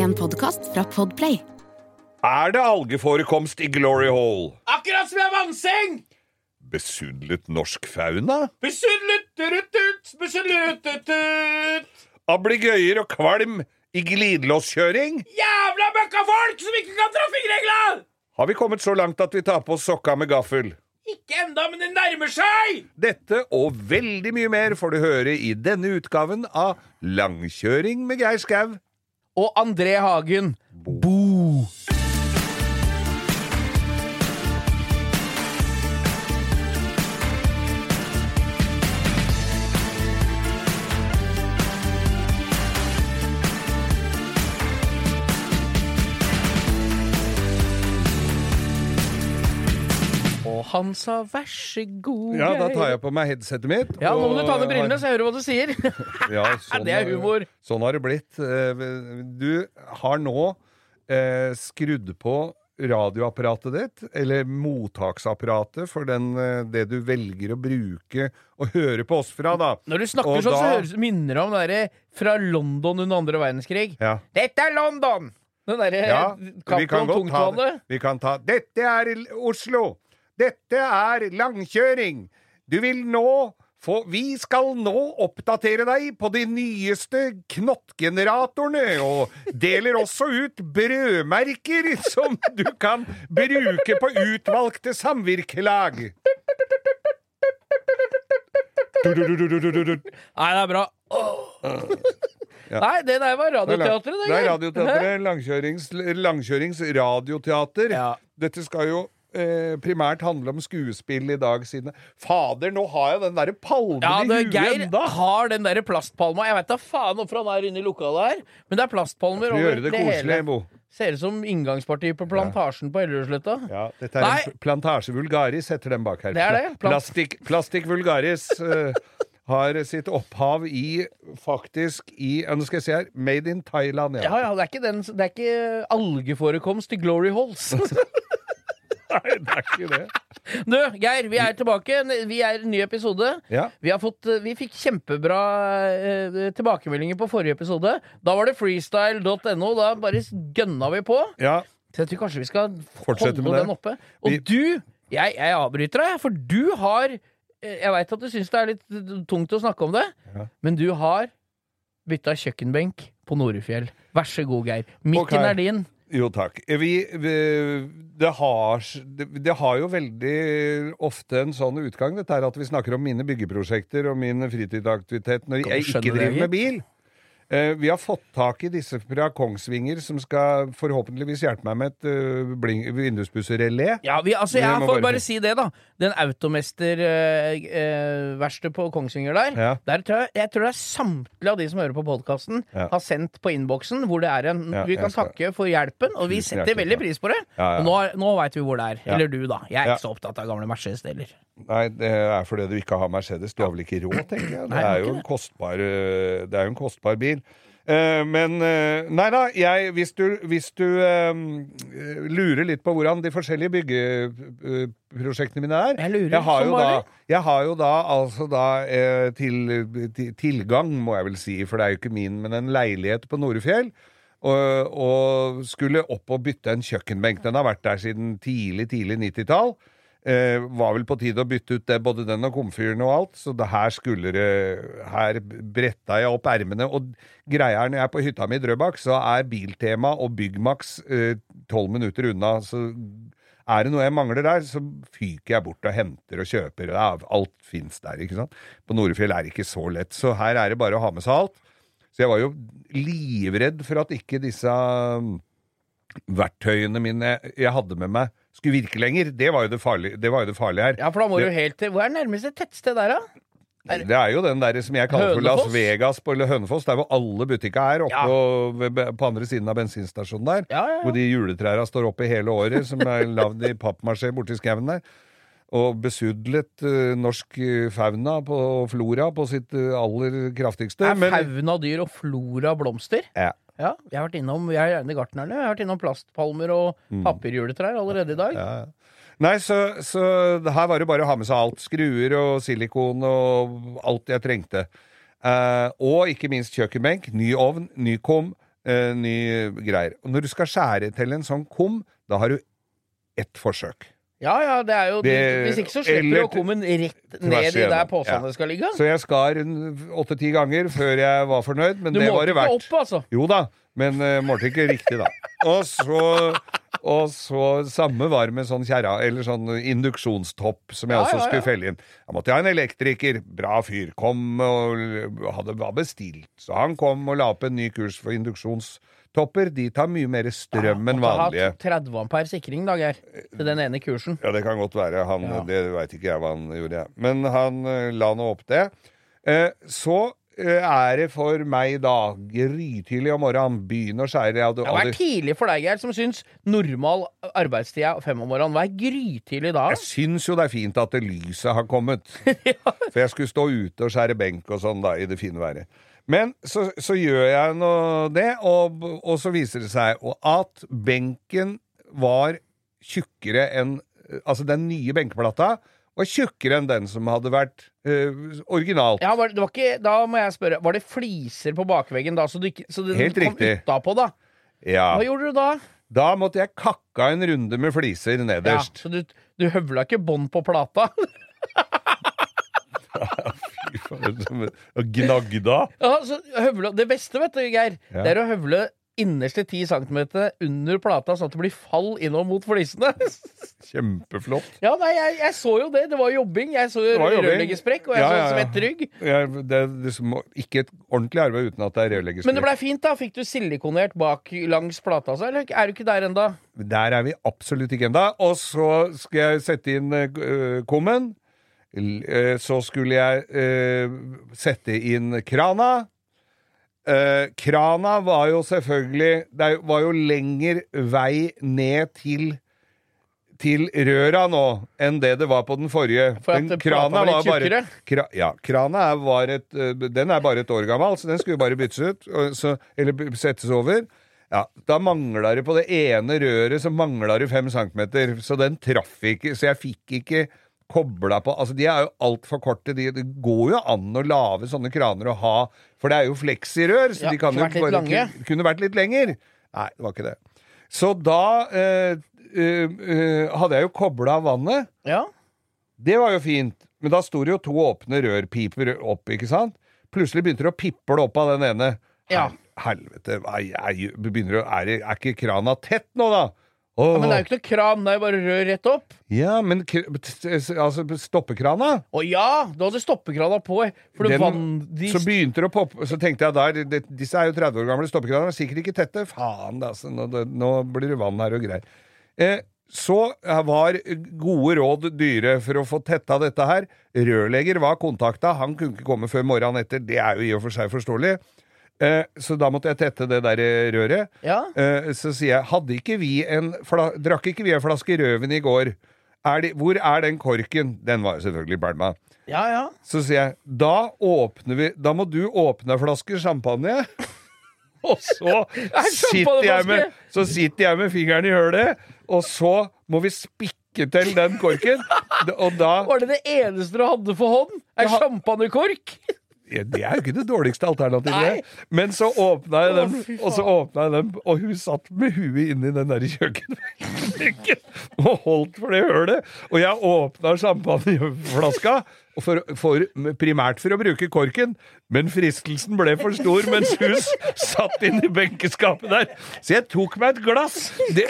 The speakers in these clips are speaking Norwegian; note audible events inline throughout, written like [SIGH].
En podkast fra Podplay. Er det algeforekomst i Glory Hall? Akkurat som i en vannseng! Besudlet norsk fauna? Besudlet rutt-ut, besudlet rutt-ut. Ablegøyer og kvalm i glidelåskjøring? Jævla møkkafolk som ikke kan trafikkregla! Har vi kommet så langt at vi tar på oss sokka med gaffel? Ikke enda, men det nærmer seg! Dette og veldig mye mer får du høre i denne utgaven av Langkjøring med Geir Skau. Og André Hagen. Bo. Han sa vær så god, Ja, da tar jeg på meg headsetet mitt. Ja, nå må du ta ned brillene, så jeg hører hva du sier. [LAUGHS] [LAUGHS] Ja, sånn Det er humor. Sånn har det blitt. Eh, Du har nå eh, skrudd på radioapparatet ditt, eller mottaksapparatet, for den, eh, det du velger å bruke og høre på oss fra, da. Når du snakker Og sånn, så høres, minner det om det derre fra London under andre verdenskrig. Ja. Dette er London! Den derre Ja, vi kan ta Vi kan ta Dette er Oslo! Dette er langkjøring! Du vil nå få Vi skal nå oppdatere deg på de nyeste knottgeneratorene, og deler også ut brødmerker som du kan bruke på utvalgte samvirkelag. Nei, det er bra. Nei, det der var Radioteatret, det. Det er Radioteatret. Langkjørings, langkjørings radioteater. Ja. Dette skal jo eh, primært handle om skuespill i dag, siden Fader, nå har jeg den derre palmen Ja, det, i huet Geir enda! har den derre plastpalma. Jeg vet da faen hvorfor han er inne i lokalet her, men det er plastpalmer over det det koselig, hele. Bo. Ser ut som inngangspartiet på Plantasjen på Ellerudsletta. Ja, dette er Nei. en plantasje vulgaris, heter den bak her. Det er det, Plastikk, plastikk vulgaris uh, har sitt opphav i faktisk i Nå skal jeg se her. Made in Thailand, ja. Ja, ja, det er ikke, den, det er ikke algeforekomst i Glory Halls. [LAUGHS] Nei, det er ikke det. Du, Geir, vi er tilbake. Vi er i en ny episode. Ja. Vi, har fått, eh, vi fikk kjempebra eh, tilbakemeldinger på forrige episode. Da var det freestyle.no. Da bare gønna vi på. ja. Så jeg tror kanskje vi skal Fortsette holde med det. den oppe. Og Vi- du Jeg, jeg avbryter deg, for du har eh, Jeg veit at du syns det er litt tungt å snakke om det, Ja. men du har bytta kjøkkenbenk på Norefjell. Vær så god, Geir. Mikken okay. er din. Jo, takk. Vi, vi det, har, det, har jo veldig ofte en sånn utgang, dette her at vi snakker om mine byggeprosjekter og min fritidsaktivitet når jeg ikke driver med bil. Eh, vi har fått tak i disse fra Kongsvinger, som skal forhåpentligvis hjelpe meg med et vindusbusserelé. Ja, vi, altså, jeg får bare si det, da. Den Automester-verkstedet på Kongsvinger der, Ja. der tror jeg, jeg tror det er samtlige av de som hører på podkasten, Ja. har sendt på innboksen hvor det er en Ja, Vi kan skal- takke for hjelpen, og vi setter hjertelig veldig pris på det. Og nå, nå veit vi hvor det er. Eller du, da. Jeg er ikke så opptatt av gamle Mercedes-deler. Nei, det er fordi du ikke har Mercedes. Du har vel ikke råd, tenker jeg. Det er jo en kostbar, eh, det er jo en kostbar bil. Eh, Men eh, Nei da, jeg, hvis du, hvis du uh, lurer litt på hvordan de forskjellige byggeprosjektene mine er Jeg lurer har som jo da, jeg har jo da altså da til, til, tilgang, må jeg vel si, for det er jo ikke min, men en leilighet på Norefjell. Og, og skulle opp og bytte en kjøkkenbenk. Den har vært der siden tidlig, tidlig 90-tall. Eh, var vel på tide å bytte ut det, både den og komfyren og alt, så det her skulle det Her bretta jeg opp ermene. Og greia er, når jeg er på hytta mi i Drøbak, så er Biltema og Byggmax tolv minutter unna. Så er det noe jeg mangler der, så fyker jeg bort og henter og kjøper. Ja, alt fins der, ikke sant. På Norefjell er det ikke så lett, så her er det bare å ha med seg alt. Så jeg var jo livredd for at ikke disse um, verktøyene mine jeg hadde med meg, skulle virke lenger. Det var jo det farlige, det var jo det farlige her. Ja, for da må Det- du helt til Hvor er nærmeste tettsted der, da? Er- Det er jo den der som jeg kaller for Las Vegas på eller Hønefoss, der hvor alle butikker er, oppe Ja. på, på andre siden av bensinstasjonen der. Ja, ja. Hvor de juletrærne står oppe hele året, som er lagd i pappmasjé borti skauen der. Og besudlet uh, norsk eh, fauna på flora på sitt uh, aller kraftigste. Er fauna dyr og flora blomster? Ja. Ja, jeg har vært innom jeg er gjerne gartnerne. Jeg har vært innom plastpalmer og papirjuletrær allerede i dag. Mm. Ja, ja. Nei, så, så her var det bare å ha med seg alt. Skruer og silikon og alt jeg trengte. Eh, og ikke minst kjøkkenbenk, ny ovn, ny kom, eh, ny greier. Og når du skal skjære til en sånn kum, da har du ett forsøk. Ja, ja, det er jo Det- Hvis ikke så slipper du å komme rett ned i der påsene ja. skal ligge. Så jeg skar åtte-ti ganger før jeg var fornøyd, men Du det målte var det ikke verdt. opp, altså. Jo da, men uh, målte ikke riktig, da. Og så, og så samme var med sånn kjerra, eller sånn induksjonstopp, som jeg Ja, også skulle ja. felle inn. Da måtte jeg ha en elektriker. Bra fyr. Kom og hadde var bestilt. Så han kom og la opp en ny kurs for induksjonstopper. De tar mye mer strøm enn vanlige. Måtte ha vanlige. 30 ampere sikring, da, Geir. Til den ene kursen. Ja, det kan godt være. Han, Ja. Det veit ikke jeg hva han gjorde. jeg. Men han eh, la nå opp det. Eh, så eh, er det for meg da grytidlig om morgenen. Begynne å skjære. Jeg hadde Ja, Hva er tidlig for deg, Geir, som syns normal arbeidstid er fem om morgenen? Hva er grytidlig da? Jeg syns jo det er fint at det lyset har kommet. [LAUGHS] For jeg skulle stå ute og skjære benk og sånn da, i det fine været. Men så, så gjør jeg nå det, og, og så viser det seg at benken var tjukkere enn Altså, den nye benkeplata var tjukkere enn den som hadde vært uh, originalt. Ja, var, det var ikke, da må jeg spørre, var det fliser på bakveggen da, så, du så den Helt kom utapå, da? Ja. Hva gjorde du da? Da måtte jeg kakka en runde med fliser Ja, nederst. så du, du høvla ikke bånd på plata? [LAUGHS] Og gnagda. Ja, så høvle, det beste, vet du, Geir, Ja. det er å høvle innerste 10 cm under plata, sånn at det blir fall innover mot flisene. [LAUGHS] Kjempeflott. ja, nei, jeg, jeg så jo det. Det var jobbing. Jeg så rørleggersprekk, og jeg Ja, ja, så ja. svett rygg. Ja, det er liksom ikke et ordentlig arbeid uten at det er rørleggersprekk. Men det blei fint, da. Fikk du silikonert bak langs plata, så, Eller er du ikke der enda? Der er vi absolutt ikke enda. Og så skal jeg sette inn uh, kummen. Eh, så skulle jeg eh, sette inn krana. Eh, krana var jo selvfølgelig Det var jo lenger vei ned til til røra nå enn det det var på den forrige. For Den plata var bare kra, Ja, krana er, var et, den er bare et år gammel, så den skulle bare byttes ut. Så, eller settes over. Ja, Da mangla det på det ene røret så mangla det fem centimeter, så den traff ikke. Så jeg fikk ikke kobla på Altså, de er jo altfor korte. De, det går jo an å lage sånne kraner og ha For det er jo fleksirør, så Ja, de kan jo bare kunne- kunne vært litt lenger. Nei, det var ikke det. Så da eh, eh, eh, hadde jeg jo kobla av vannet. Ja. Det var jo fint, men da sto det jo to åpne rørpiper opp, ikke sant? Plutselig begynte det å piple opp av den ene. Ja. Helvete, er, er, er, er ikke krana tett nå, da? Åh. Ja, men det er jo ikke noe kran, det er jo bare rør rett opp. Ja, men altså stoppekrana Å ja! Du hadde stoppekrana på. Den, vann de Så begynte det å poppe Så tenkte jeg der det, Disse er jo 30 år gamle stoppekraner, er sikkert ikke tette. Faen, altså, nå, det, nå blir det vann her og greier. Eh, så var gode råd dyre for å få tetta dette her. Rørlegger var kontakta, han kunne ikke komme før morgenen etter. Det er jo i og for seg forståelig. Eh, så da måtte jeg tette det der røret. Ja. Eh, så sier jeg, hadde ikke vi en drakk ikke vi en flaske rødvin i går? Er de, hvor er den korken? Den var jo selvfølgelig bælma. ja, ja. Så sier jeg, da åpner vi Da må du åpne en flaske champagne. [LAUGHS] Og så [LAUGHS] sitter, jeg med, så sitter jeg med fingeren i hølet, og så må vi spikke til den korken. [LAUGHS] Og da Var det det eneste du hadde for hånd? Ei Ja. Det er jo ikke det dårligste alternativet. Men så åpna jeg dem, oh, og så åpna jeg dem, og hun satt med huet inni den der kjøkkenbenken [LAUGHS] og holdt for det hølet. Og jeg åpna champagneflaska, for, for, primært for å bruke korken, men fristelsen ble for stor mens hun satt inni benkeskapet der. Så jeg tok meg et glass. Det,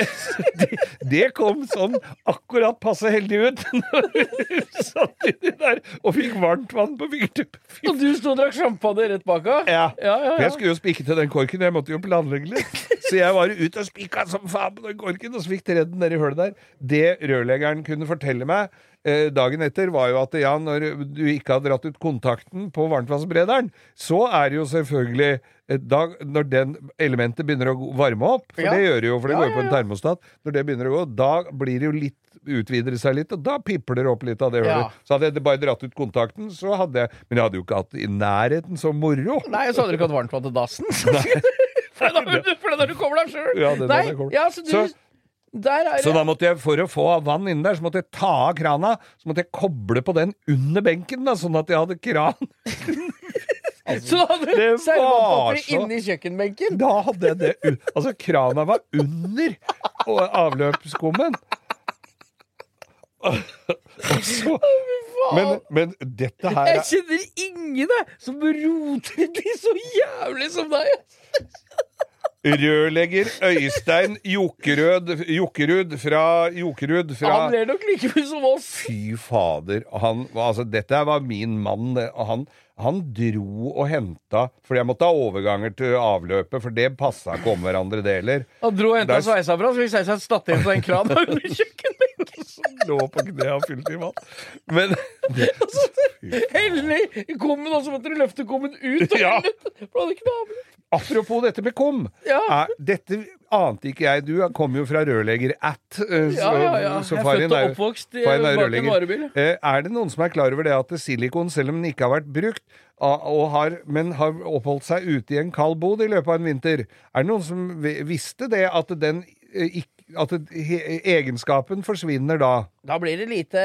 det, det kom sånn akkurat passe heldig ut når hun satt inni der og fikk varmt vann på fingertuppene. Og du sto og drakk champagne rett bak henne? ja. Ja, ja, ja. jeg skulle jo spikke til den korken, jeg måtte jo planlegge litt. Så jeg var ute og spikka som faen på den korken, og så fikk tredd den nedi hølet der. Det rørleggeren kunne fortelle meg dagen etter, var jo at ja, når du ikke har dratt ut kontakten på varmtvannsberederen, så er det jo selvfølgelig eh, da, Når den elementet begynner å varme opp, for Ja. det gjør det jo, for det Ja, går jo på en termostat, når det begynner å gå, da blir det jo litt utvider seg litt, og da pipler det opp litt av det Ja. Så hadde jeg bare dratt ut kontakten, så hadde jeg Men jeg hadde jo ikke hatt i nærheten så moro. Nei, så hadde du ikke hatt varmtvann til dassen. [LAUGHS] for da for da du kommer deg sjøl. Ja, det er jeg ja, så du Så- er Så da måtte jeg, for å få vann inni der, så måtte jeg ta av krana. Så måtte jeg koble på den under benken, da, sånn at jeg hadde kran. [LAUGHS] Så du hadde du var så- inni kjøkkenbenken? Da hadde jeg det Altså, krana var under avløpsskummen. [LAUGHS] så, men, men dette her Jeg er kjenner ingen jeg, som roter de så jævlig som deg. Rørlegger Øystein Jokerød Jokerud fra Jokerud fra Han ler nok like mye som oss. Fy fader. Han, altså, dette var min mann. det- Han, han dro og henta For jeg måtte ha overganger til avløpet, for det passa ikke om hverandre deler. Han dro og henta sveisa fra, så fikk sveisa statt inn på den kranen [LAUGHS] under kjøkkenbenken. Lå på kne og fylte i vann. Men Hellig i kummen, og så måtte du løfte kummen ut. Og Ja. For du hadde ikke noe. Apropos dette med kom. Ja. Er, dette ante ikke jeg. Du kom jo fra rørlegger-at. eh, Ja, ja, ja. så Jeg er født og oppvokst i- er bak en varebil. Eh, Er det noen som er klar over det at silikon, selv om den ikke har vært brukt, og har, men har oppholdt seg ute i en kald bod i løpet av en vinter, er det noen som visste det, at den eh, ikk- at egenskapen forsvinner da? Da blir det lite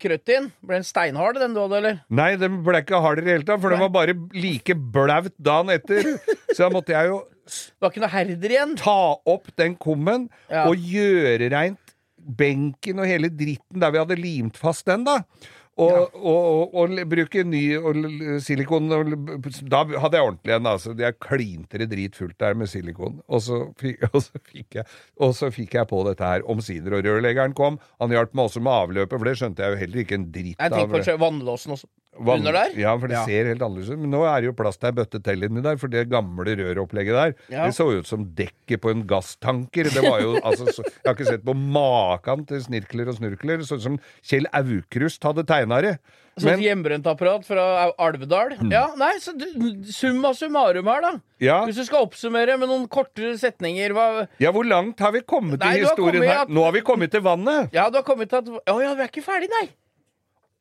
krøtt inn. Ble den steinhard, den du hadde, eller? Nei, den ble ikke hard i det hele tatt, for den var bare like blaut dagen etter. Så da måtte jeg jo Det var ikke noe herder igjen. ta opp den kummen Ja. og gjøre reint benken og hele dritten der vi hadde limt fast den, da. Og, og, og, og bruke ny silikon Da hadde jeg ordentlig en. Altså. Jeg klinte det dritfullt der med silikon. Og så, fikk, [LAUGHS] så fikk jeg, og så fikk jeg på dette her omsider. Og rørleggeren kom. Han hjalp meg også med avløpet, for det skjønte jeg jo heller ikke en dritt Jeg tenker av. på vannlåsen også. Vann- Under der? Ja, for det Ja. ser helt annerledes ut. Men nå er det jo plass til ei bøtte til inni der, for det gamle røropplegget der, Ja. det så jo ut som dekket på en gasstanker. Det var jo, [LAUGHS] altså, så, Jeg har ikke sett på maken til snirkler og snurkler. Sånn som Kjell Aukrust hadde tegna det. Så et hjemmebrent apparat fra Alvedal. Mm. Ja, nei, så summa summarum her, da. ja, Hvis du skal oppsummere med noen kortere setninger hva ja, hvor langt har vi kommet Nei, i historien kommet her? at- Nå har vi kommet til vannet! Ja, du har kommet til at Å ja, vi er ikke ferdig, nei.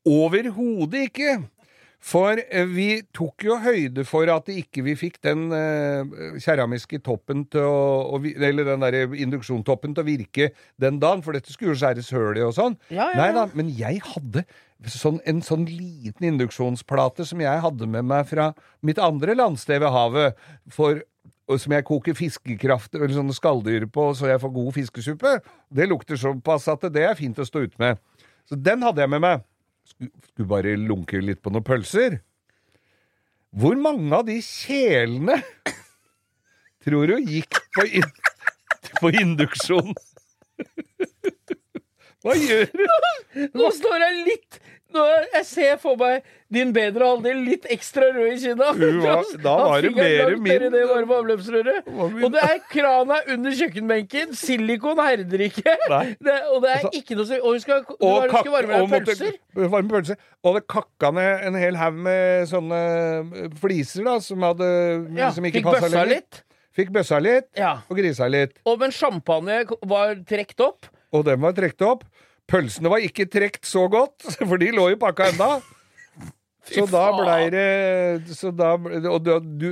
Overhodet ikke. For eh, vi tok jo høyde for at ikke vi fikk den eh, keramiske toppen til å, å Eller den der induksjontoppen til å virke den dagen, for dette skulle jo skjæres høl i og sånn. Ja, ja, Nei da, men jeg hadde sånn, en sånn liten induksjonsplate som jeg hadde med meg fra mitt andre landsted ved havet, for som jeg koker fiskekraft eller sånne skalldyr på, så jeg får god fiskesuppe. Det lukter såpass at det er fint å stå ute med. Så den hadde jeg med meg. Skulle, bare lunke litt på noen pølser. Hvor mange av de kjelene tror du gikk på, in på induksjon? Hva gjør du? Nå står jeg litt nå, Jeg ser for meg din bedre halvdel litt ekstra rød i kinna. Da var det mer min- det varme avløpsrøret. Og det er krana under kjøkkenbenken. Silikon herder ikke. [LAUGHS] Det, og det er Altså- ikke noe Og du skal, Og, kak- skal varme deg pølser. varme pølser. Og det kakka ned en hel haug med sånne eh, fliser da, som, hadde, Ja, som ikke passa lenger. litt. Fikk bøssa litt, Ja. og grisa litt. Og men champagne var trukket opp. Og den var trukket opp. Pølsene var ikke trukket så godt, [LAUGHS] for de lå jo pakka enda. Så da blei det så da, Og du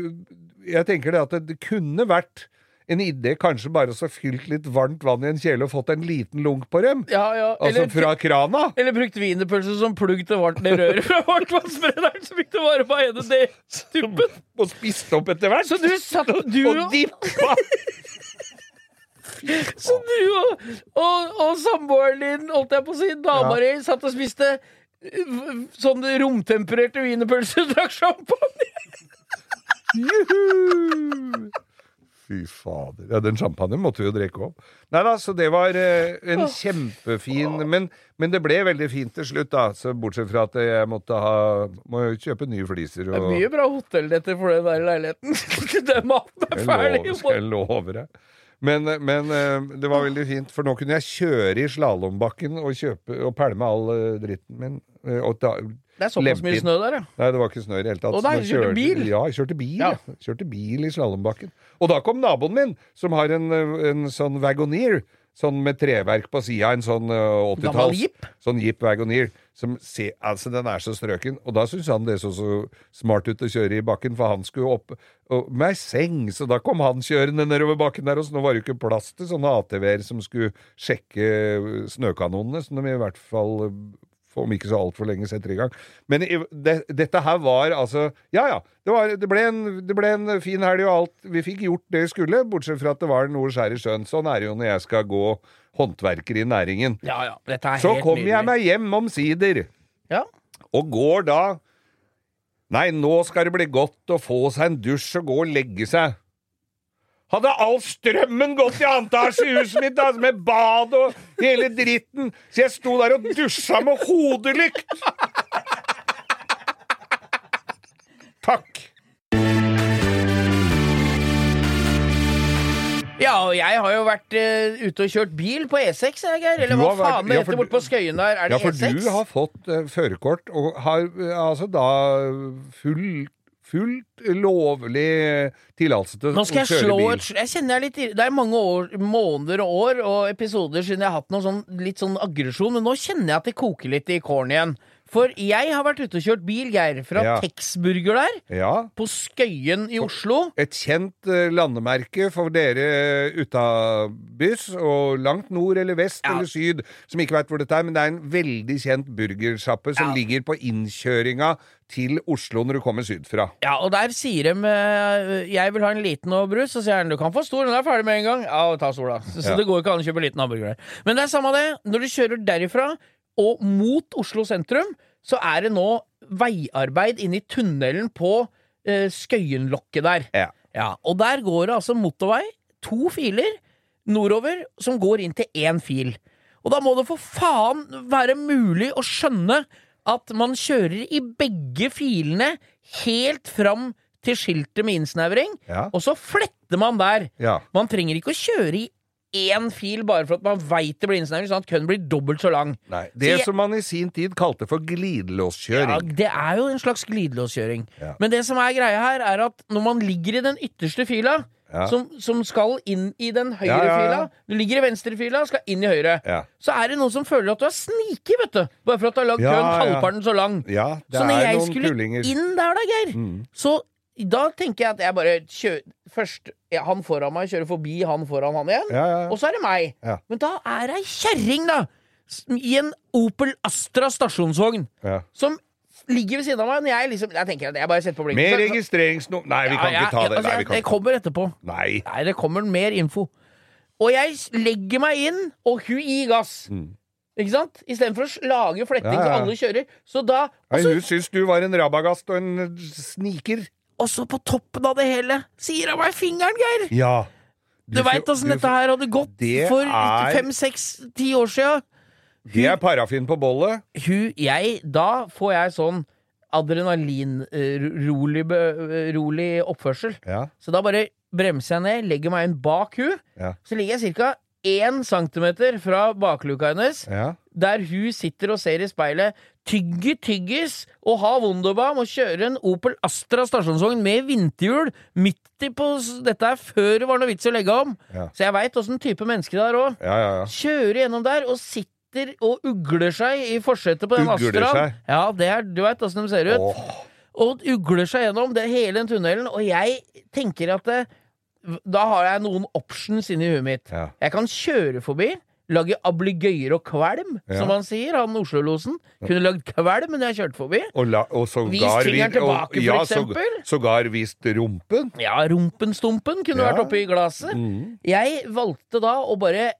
Jeg tenker det at det, kunne vært en idé kanskje bare å fylt litt varmt vann i en kjele og fått en liten lunk på dem. Ja, ja. Altså Eller, fra krana. eller brukt wienerpølse som plugg til varmt det røret fra varmtvannsbrenneren, så fikk du bare på ene tuppen. Og spist opp etter hvert. Så du satt Du [LAUGHS] og dippa. [LAUGHS] Så du og, og, og samboeren din, holdt jeg på å si, dama di, satt og spiste Sånne sånn romtempererte wienerpølser og drakk champagne? [LAUGHS] Juhu! Fy fader. Ja, den champagnen måtte vi jo drikke opp. Nei da, så det var eh, en kjempefin men, men det ble veldig fint til slutt, da. Så bortsett fra at jeg måtte ha Må jo kjøpe nye fliser Det er mye bra hotellnetter for den der leiligheten. [LAUGHS] Den maten er ferdig! jeg lover, jeg love deg. Men, men eh, det var veldig fint, for nå kunne jeg kjøre i slalåmbakken og, kjøpe, og pælme all eh, dritten min. eh, ta, Det er såpass mye snø der, ja. Nei, det var ikke snø i det hele tatt. Og nei, kjørte, kjørte bil? Ja, jeg kjørte bil. Ja. jeg Kjørte bil i slalåmbakken. Og da kom naboen min, som har en, en sånn Wagoneer. Sånn med treverk på sida, en sånn uh, Gammel 80-talls Sånn Jeep Wagoneer. Som se, altså, den er så strøken. Og da syntes han det så så smart ut å kjøre i bakken, for han skulle opp med ei seng. Så da kom han kjørende nedover bakken der, og så nå var det jo ikke plass til sånne ATV-er som skulle sjekke snøkanonene, som de i hvert fall om ikke så altfor lenge setter i gang. Men det, dette her var altså Ja ja, det, var, det, ble en, det ble en fin helg og alt. Vi fikk gjort det vi skulle, bortsett fra at det var noe skjær i sjøen. Sånn er det jo når jeg skal gå håndverker i næringen. Ja, ja. Dette er Så helt kommer jeg meg hjem omsider, Ja. og går da Nei, nå skal det bli godt å få seg en dusj og gå og legge seg. Hadde all strømmen gått i antasje i huset mitt, altså, med bad og hele dritten, så jeg sto der og dusja med hodelykt! Takk. Ja, og jeg har jo vært uh, ute og kjørt bil på E6, jeg, Geir. Eller hva faen det ja, heter borte på Skøyen der? Er Ja, det for E6? du har fått uh, førerkort og har uh, altså da full Fullt lovlig tillatelse til Nå skal å kjøre slå bil. et sl- Jeg jeg er litt Det er mange år, måneder og år og episoder siden jeg har hatt noe sånn, litt sånn aggresjon, men nå kjenner jeg at det koker litt i kålen igjen. For jeg har vært ute og kjørt bil, Geir, fra Ja. Texburger der, Ja. på Skøyen i Oslo. Et kjent eh, landemerke for dere utabys, og langt nord eller vest Ja. eller syd, som ikke veit hvor dette er, men det er en veldig kjent burgersjappe som ligger på innkjøringa til Oslo når du kommer sydfra. Ja, og der sier de eh, 'jeg vil ha en liten og brus', så sier han 'du kan få stor', den er ferdig med en gang. Ja, ta stor, da. Så, så det går ikke an å kjøpe liten hamburger der. Men det er samme det. Når du kjører derifra og mot Oslo sentrum, så er det nå veiarbeid inne i tunnelen på eh, Skøyenlokket der. Ja. Ja, og der går det altså motorvei, to filer nordover, som går inn til én fil. Og da må det for faen være mulig å skjønne at man kjører i begge filene helt fram til skiltet med innsnevring, Ja. og så fletter man der. Ja. Man trenger ikke å kjøre i én fil bare for at man veit det blir innsnevring, sånn at køen blir dobbelt så lang. Nei. Det jeg- som man i sin tid kalte for glidelåskjøring. Ja, det er jo en slags glidelåskjøring. Ja. Men det som er greia her, er at når man ligger i den ytterste fila, Ja. som, som skal inn i den høyre Ja, fila Du ligger i venstre fila, skal inn i høyre. Ja. Så er det noen som føler at du er sniket, vet du. Bare for at du har lagd køen halvparten så lang. Så når jeg skulle kulinger. inn der, da, Geir, Mm. så da tenker jeg at jeg bare kjører Først ja, han foran meg, kjører forbi han foran han igjen. Ja, ja, ja. Og så er det meg. Ja. Men da er ei kjerring, da! I en Opel Astra stasjonsvogn ja. som ligger ved siden av meg. Når jeg liksom Jeg tenker at jeg bare setter på blinken. Med registreringsnummer Nei, vi kan Ja, ikke ta ja, det. altså, Nei, vi kan det kommer etterpå. Nei. Nei, det kommer mer info. Og jeg legger meg inn, og hun gir gass. Mm. Ikke sant? Istedenfor å lage fletting Ja, så alle kjører. Så da Nei, hun syns du var en rabagast og en sniker. Og så på toppen av det hele sier han meg fingeren, Geir! Ja. Du, veit åssen dette her hadde gått Det for er- fem, seks, ti år sia. Det er parafin på bollet. Hun Jeg Da får jeg sånn adrenalinrolig rolig oppførsel. Ja. Så da bare bremser jeg ned, legger meg inn bak hun Ja. Så ligger jeg ca. én centimeter fra bakluka hennes, Ja. der hun sitter og ser i speilet, tygger tyggis og har Wunderbaum og kjører en Opel Astra stasjonsvogn med vinterhjul midt i på dette her før det var noe vits i å legge om. Ja. Så jeg veit åssen type menneske det er òg. Ja, ja, ja. Kjører gjennom der og sitter og ugler seg i forsetet på den Ugler Astraen. seg? Ja, det er, du veit åssen de ser ut. Åh. Og ugler seg gjennom det, hele den tunnelen. Og jeg tenker at det, da har jeg noen options inni huet mitt. Ja. Jeg kan kjøre forbi, lage ablegøyer og kvelm, som han sier, han Oslo-losen. Kunne lagd kvelm, når jeg kjørte forbi. Og, la, og sågar Vist fingeren tilbake, for ja, eksempel. Så, sågar vist rumpen. Ja, rumpenstumpen kunne vært oppi glasset. Mm. Jeg valgte da å bare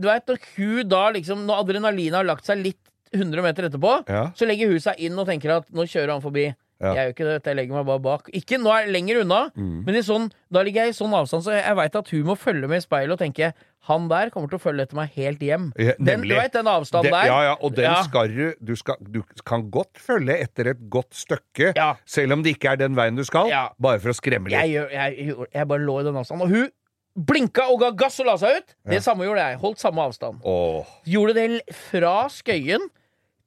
Du veit når hun da liksom Når adrenalinet har lagt seg litt 100 meter etterpå, Ja. så legger hun seg inn og tenker at nå kjører han forbi. Ja. Jeg gjør ikke det, jeg legger meg bare bak. Ikke nå er jeg lenger unna, Mm. men i sånn, da ligger jeg i sånn avstand, så jeg, veit at hun må følge med i speilet og tenke han der kommer til å følge etter meg helt hjem. Ja, Den, du vet den avstanden Det- der? Ja, ja, og den Ja. skal du du, skal, du kan godt følge etter et godt stykke, Ja. selv om det ikke er den veien du skal, Ja. bare for å skremme litt. Jeg, jeg, jeg, jeg bare lå i den avstanden. Og hun blinka og ga gass og la seg ut! Det samme gjorde jeg. Holdt samme avstand. Åh. Gjorde det fra Skøyen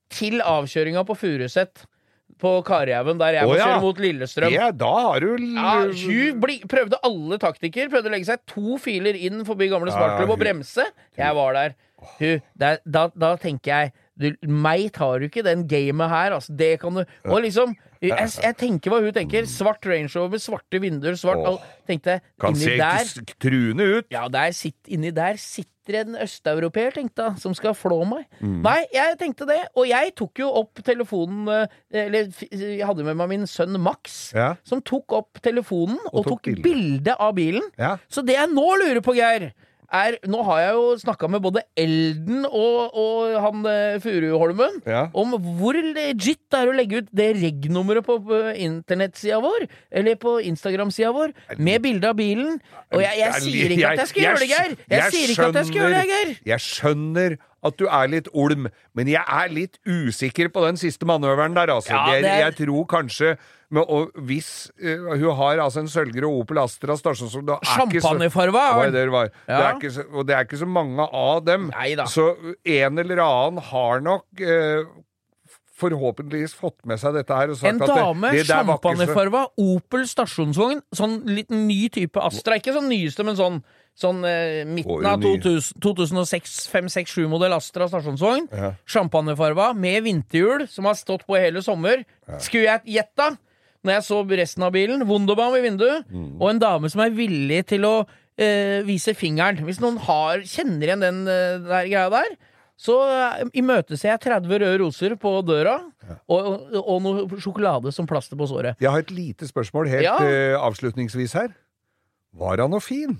til avkjøringa på Furuset på Karihaugen, der jeg må ja. kjøre mot Lillestrøm. Ja, da har du Ja, hun bli, prøvde alle taktikker. Prøvde å legge seg to filer inn forbi gamle smartklubb og bremse. Jeg var der. Hun, der da, da tenker jeg du, meg tar du ikke den gamet her, altså. Det kan du Og liksom jeg, jeg tenker hva hun tenker. Svart Range Rover, svarte vinduer, svart Åh. Tenkte Kan se der truende ut. Ja, der sitt, inni der sitter en østeuropeer, tenkte jeg, som skal flå meg. Mm. Nei, jeg tenkte det. Og jeg tok jo opp telefonen eh, Eller jeg hadde med meg min sønn Max, Ja. som tok opp telefonen og, Og tok tok bilde. bilde av bilen. Ja. Så det jeg nå lurer på, Geir er, Nå har jeg jo snakka med både Elden og, og han eh, Furuholmen Ja. om hvor legit det er å legge ut det reg-nummeret på, på internettsida vår, eller på Instagram-sida vår, med bilde av bilen. Og jeg, jeg sier ikke at jeg skal gjøre det, Geir! Jeg, sier ikke at jeg skal gjøre det, Geir! Jeg skjønner at du er litt olm, men jeg er litt usikker på den siste manøveren der, altså. Ja, Det er- Jeg tror kanskje men, og hvis uh, hun har altså en sølvgrå Opel Astra stasjonsvogn det er ikke så- Champagnefarva! Det det det. Det er ikke så, og det er ikke så mange av dem. Neida. Så en eller annen har nok uh, forhåpentligvis fått med seg dette her En dame, champagnefarva, Opel stasjonsvogn. Sånn liten ny type Astra. Ikke sånn nyeste, men sånn, sånn eh, midten av 2006, 5-6-7-modell Astra stasjonsvogn. Ja. Med vinterhjul, som har stått på hele sommer. Skulle jeg gjetta, når jeg så resten av bilen, Wunderbaum i vinduet, Mm. og en dame som er villig til å eh, vise fingeren. Hvis noen har, kjenner igjen den eh, der greia der, så eh, imøteser jeg 30 røde roser på døra, og, og, og noe sjokolade som plaster på såret. Jeg har et lite spørsmål helt Ja. eh, avslutningsvis her. Var han noe fin?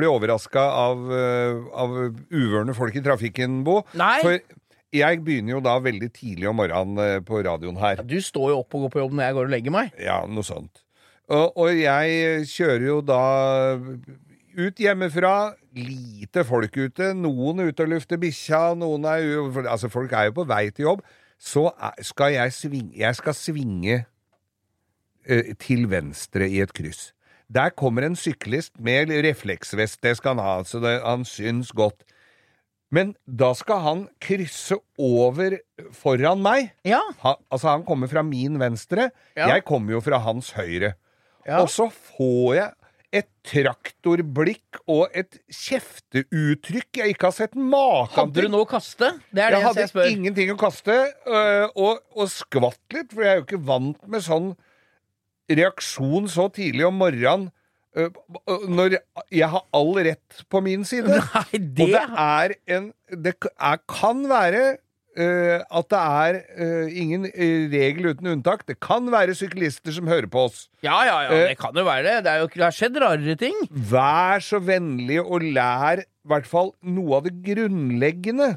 blir overraska av, eh, av uvørne folk i trafikken, Bo. Nei. For jeg begynner jo da veldig tidlig om morgenen eh, på radioen her. Du står jo opp og går på jobb når jeg går og legger meg. Ja, noe sånt. Og, og jeg kjører jo da ut hjemmefra. Lite folk ute. Noen er ute og lufter bikkja, noen er u- Altså, folk er jo på vei til jobb. Så er, skal jeg svinge Jeg skal svinge eh, til venstre i et kryss. Der kommer en syklist med refleksvest, det skal han ha, så det, han syns godt. Men da skal han krysse over foran meg. Ja. Han, altså, han kommer fra min venstre, Ja. jeg kommer jo fra hans høyre. Ja. Og så får jeg et traktorblikk og et kjefteuttrykk jeg ikke har sett maken Hadde du noe å kaste? Det er Jeg jeg hadde jeg hadde ingenting å kaste, øh, og, og skvatt litt, for jeg er jo ikke vant med sånn reaksjon så tidlig om morgenen. når jeg har all rett på min side. [LAUGHS] Nei, det, Og det er en Det er, kan være uh, at det er uh, ingen regel uten unntak. Det kan være syklister som hører på oss. Ja, ja, ja, uh, det kan jo være det. Det, er jo, det har skjedd rarere ting. Vær så vennlig og lær i hvert fall noe av det grunnleggende